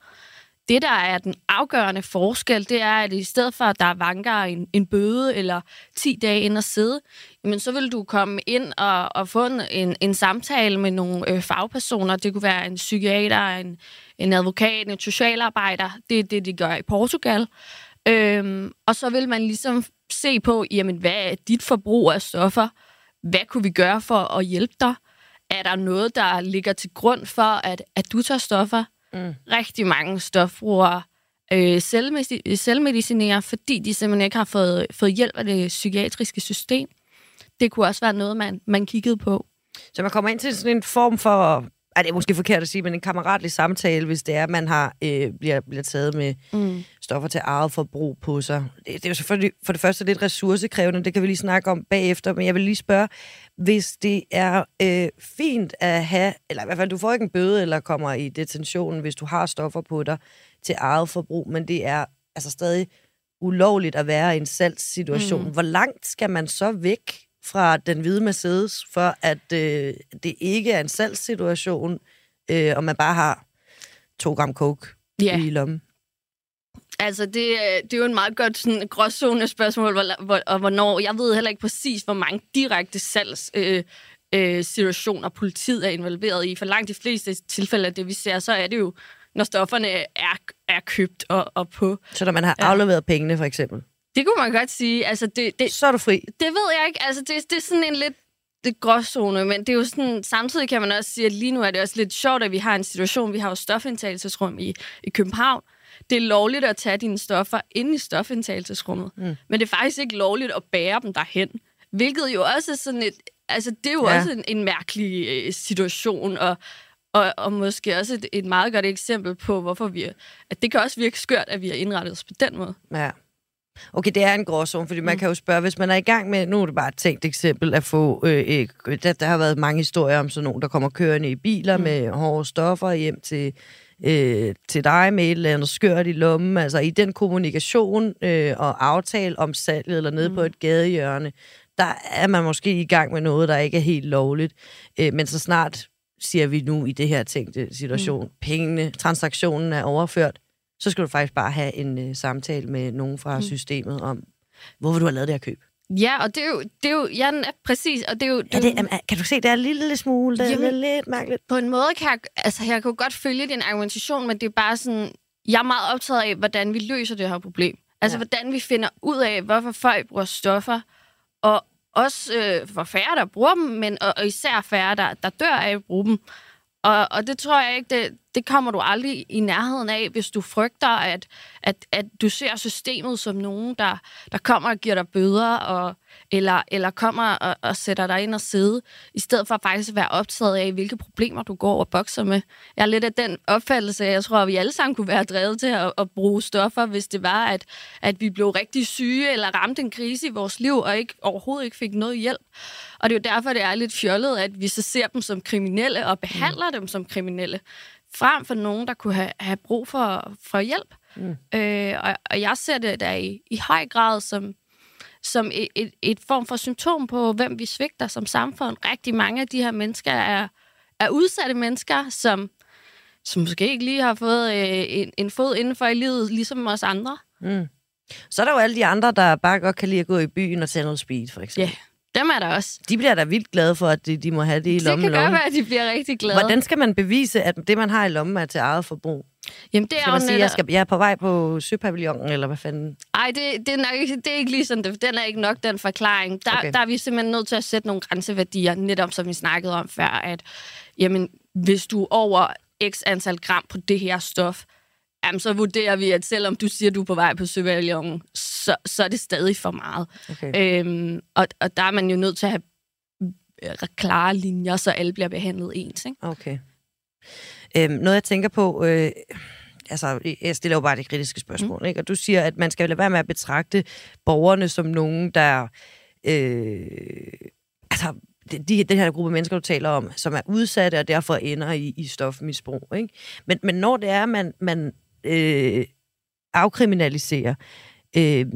Det, der er den afgørende forskel, det er, at i stedet for, at der vanker en, en bøde eller 10 dage ind og sidde, men så vil du komme ind og, og få en, en, en samtale med nogle øh, fagpersoner. Det kunne være en psykiater, en, en advokat, en socialarbejder. Det er det, de gør i Portugal. Øhm, og så vil man ligesom se på, jamen, hvad er dit forbrug af stoffer? Hvad kunne vi gøre for at hjælpe dig? Er der noget, der ligger til grund for, at, at du tager stoffer? Mm. Rigtig mange stofbrugere øh, selvmedicinerer, fordi de simpelthen ikke har fået, fået hjælp af det psykiatriske system. det kunne også være noget, man, man kiggede på. Så man kommer ind til sådan en form for ej, det er måske forkert at sige, men en kammeratlig samtale, hvis det er, at man har, øh, bliver, bliver taget med mm. stoffer til eget forbrug på sig. Det, det er jo selvfølgelig for det første lidt ressourcekrævende, det kan vi lige snakke om bagefter, men jeg vil lige spørge, hvis det er øh, fint at have, eller i hvert fald, du får ikke en bøde eller kommer i detentionen, hvis du har stoffer på dig til eget forbrug, men det er altså stadig ulovligt at være i en salgssituation. Mm. Hvor langt skal man så væk fra den hvide Mercedes, for at øh, det ikke er en salgssituation, øh, og man bare har to gram coke yeah. i lommen? Altså, det, det er jo en meget godt sådan, gråzone spørgsmål, hvor, hvor, og hvornår. Jeg ved heller ikke præcis, hvor mange direkte salgs... Øh, øh, situationer, politiet er involveret i. For langt de fleste tilfælde af det, vi ser, så er det jo, når stofferne er, er købt og, og på. Så når man har afleveret pengene, for eksempel? Det kunne man godt sige. Altså, det, det, så er du fri. Det ved jeg ikke. Altså, det, det er sådan en lidt det gråzone, men det er jo sådan, samtidig kan man også sige, at lige nu er det også lidt sjovt, at vi har en situation, vi har jo stofindtagelsesrum i, i København. Det er lovligt at tage dine stoffer ind i stofindtagelsesrummet, mm. men det er faktisk ikke lovligt at bære dem derhen. Hvilket jo også er sådan et, altså det er jo ja. også en, en mærkelig øh, situation, og, og, og måske også et, et meget godt eksempel på, hvorfor vi, at det kan også virke skørt, at vi har indrettet os på den måde. Ja. Okay, det er en gråzone, fordi man mm. kan jo spørge, hvis man er i gang med, nu er det bare et tænkt eksempel, at få, øh, øh, der, der har været mange historier om sådan nogen, der kommer kørende i biler mm. med hårde stoffer hjem til, øh, til dig med et eller andet skørt i lommen, altså i den kommunikation øh, og aftale om salget eller nede mm. på et gadehjørne, der er man måske i gang med noget, der ikke er helt lovligt, øh, men så snart siger vi nu i det her tænkte situation, mm. pengene, transaktionen er overført, så skal du faktisk bare have en øh, samtale med nogen fra mm. systemet om, hvorfor du har lavet det her køb. Ja, og det er jo, det er jo ja, præcis, og det er jo... Det, er det, kan du se, det er en lille smule, det jamen, er lidt mærkeligt. På en måde kan jeg, altså jeg kan godt følge din argumentation, men det er bare sådan, jeg er meget optaget af, hvordan vi løser det her problem. Altså, ja. hvordan vi finder ud af, hvorfor folk bruger stoffer, og også øh, for færre, der bruger dem, men og, og især færre, der, der dør af at bruge dem. Og, og det tror jeg ikke, det, det kommer du aldrig i nærheden af, hvis du frygter, at, at, at du ser systemet som nogen, der, der kommer og giver dig bøder, og, eller, eller kommer og, og sætter dig ind og sidde, i stedet for faktisk at være optaget af, hvilke problemer du går og bokser med. Jeg er lidt af den opfattelse, jeg tror, at vi alle sammen kunne være drevet til at, at bruge stoffer, hvis det var, at, at vi blev rigtig syge, eller ramte en krise i vores liv, og ikke, overhovedet ikke fik noget hjælp. Og det er jo derfor, det er lidt fjollet, at vi så ser dem som kriminelle og behandler mm. dem som kriminelle frem for nogen, der kunne have, have brug for, for hjælp. Mm. Øh, og, og jeg ser det der i, i høj grad som, som et, et, et form for symptom på, hvem vi svigter som samfund. Rigtig mange af de her mennesker er, er udsatte mennesker, som, som måske ikke lige har fået øh, en, en fod indenfor i livet, ligesom os andre. Mm. Så er der jo alle de andre, der bare godt kan lide at gå i byen og tage noget speed, for eksempel. Yeah. Dem er der også. De bliver da vildt glade for, at de, de må have det i lommen. Det kan godt være, at de bliver rigtig glade. Hvordan skal man bevise, at det, man har i lommen, er til eget forbrug? Jamen, det er skal man sige, at jeg, skal, jeg er på vej på Søpavillonen, eller hvad fanden? Nej, det, det, er nok, det er ikke lige sådan. Den er ikke nok, den forklaring. Der, okay. der er vi simpelthen nødt til at sætte nogle grænseværdier, netop som vi snakkede om før, at jamen, hvis du er over x antal gram på det her stof, jamen, så vurderer vi, at selvom du siger, at du er på vej på Søpavillonen, så, så er det stadig for meget. Okay. Øhm, og, og der er man jo nødt til at have øh, klare linjer, så alle bliver behandlet ens. Ikke? Okay. Øhm, noget, jeg tænker på... Øh altså, jeg stiller jo bare det kritiske spørgsmål, mm. ikke? og du siger, at man skal lade være med at betragte borgerne som nogen, der... Øh, altså, de, den her gruppe mennesker, du taler om, som er udsatte og derfor ender i, i stofmisbrug. Ikke? Men, men når det er, at man, man øh, afkriminaliserer, øh,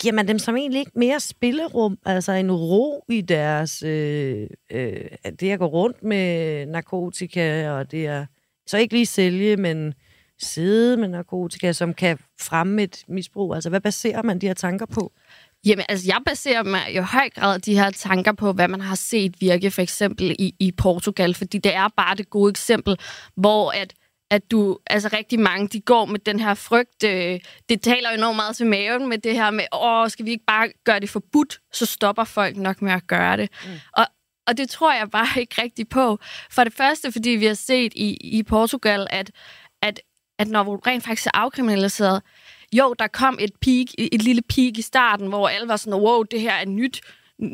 giver man dem som egentlig ikke mere spillerum, altså en ro i deres, øh, øh, det at gå rundt med narkotika, og det at så ikke lige sælge, men sidde med narkotika, som kan fremme et misbrug? Altså, hvad baserer man de her tanker på? Jamen, altså, jeg baserer mig i høj grad de her tanker på, hvad man har set virke, for eksempel i, i Portugal, fordi det er bare det gode eksempel, hvor at at du, altså rigtig mange, de går med den her frygt. Øh, det taler jo enormt meget til maven med det her med, åh, skal vi ikke bare gøre det forbudt, så stopper folk nok med at gøre det. Mm. Og, og det tror jeg bare ikke rigtigt på. For det første, fordi vi har set i, i Portugal, at, at, at når rent faktisk er afkriminaliseret, jo, der kom et peak, et lille peak i starten, hvor alle var sådan, wow, det her er nyt,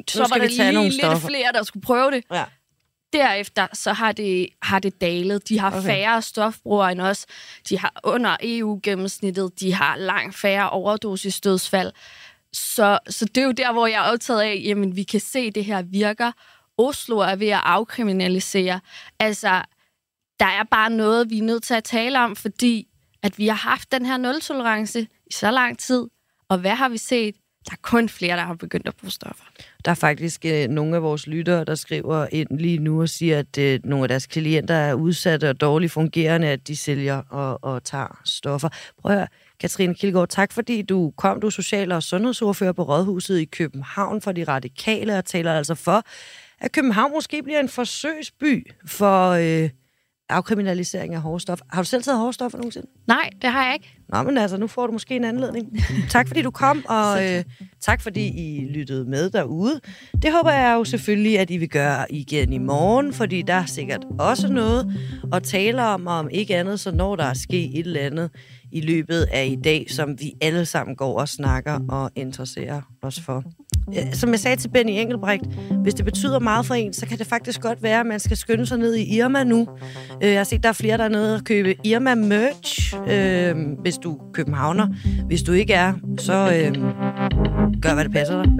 så var der lige lidt stoffer. flere, der skulle prøve det. Ja. Derefter så har det, har det dalet. De har okay. færre stofbrugere end os. De har under EU-gennemsnittet. De har langt færre overdosisdødsfald. Så, så det er jo der, hvor jeg er optaget af, jamen vi kan se, at det her virker. Oslo er ved at afkriminalisere. Altså, der er bare noget, vi er nødt til at tale om, fordi at vi har haft den her nul-tolerance i så lang tid. Og hvad har vi set? Der er kun flere, der har begyndt at bruge stoffer. Der er faktisk øh, nogle af vores lyttere, der skriver ind lige nu og siger, at øh, nogle af deres klienter er udsatte og dårligt fungerende, at de sælger og, og tager stoffer. Prøv at høre, Katrine Kilgaard, tak fordi du kom. Du er social- og sundhedsordfører på Rådhuset i København for de radikale og taler altså for, at København måske bliver en forsøgsby for... Øh, afkriminalisering af hårde Har du selv taget hårde stoffer nogensinde? Nej, det har jeg ikke. Nå, men altså, nu får du måske en anledning. tak fordi du kom, og øh, tak fordi I lyttede med derude. Det håber jeg jo selvfølgelig, at I vil gøre igen i morgen, fordi der er sikkert også noget at tale om, og om ikke andet, så når der er sket et eller andet i løbet af i dag, som vi alle sammen går og snakker og interesserer os for. Som jeg sagde til Benny Engelbrecht, hvis det betyder meget for en, så kan det faktisk godt være, at man skal skynde sig ned i Irma nu. Øh, jeg har set, der er flere, der er nede og købe Irma merch, øh, hvis du er københavner. Hvis du ikke er, så øh, gør, hvad det passer dig.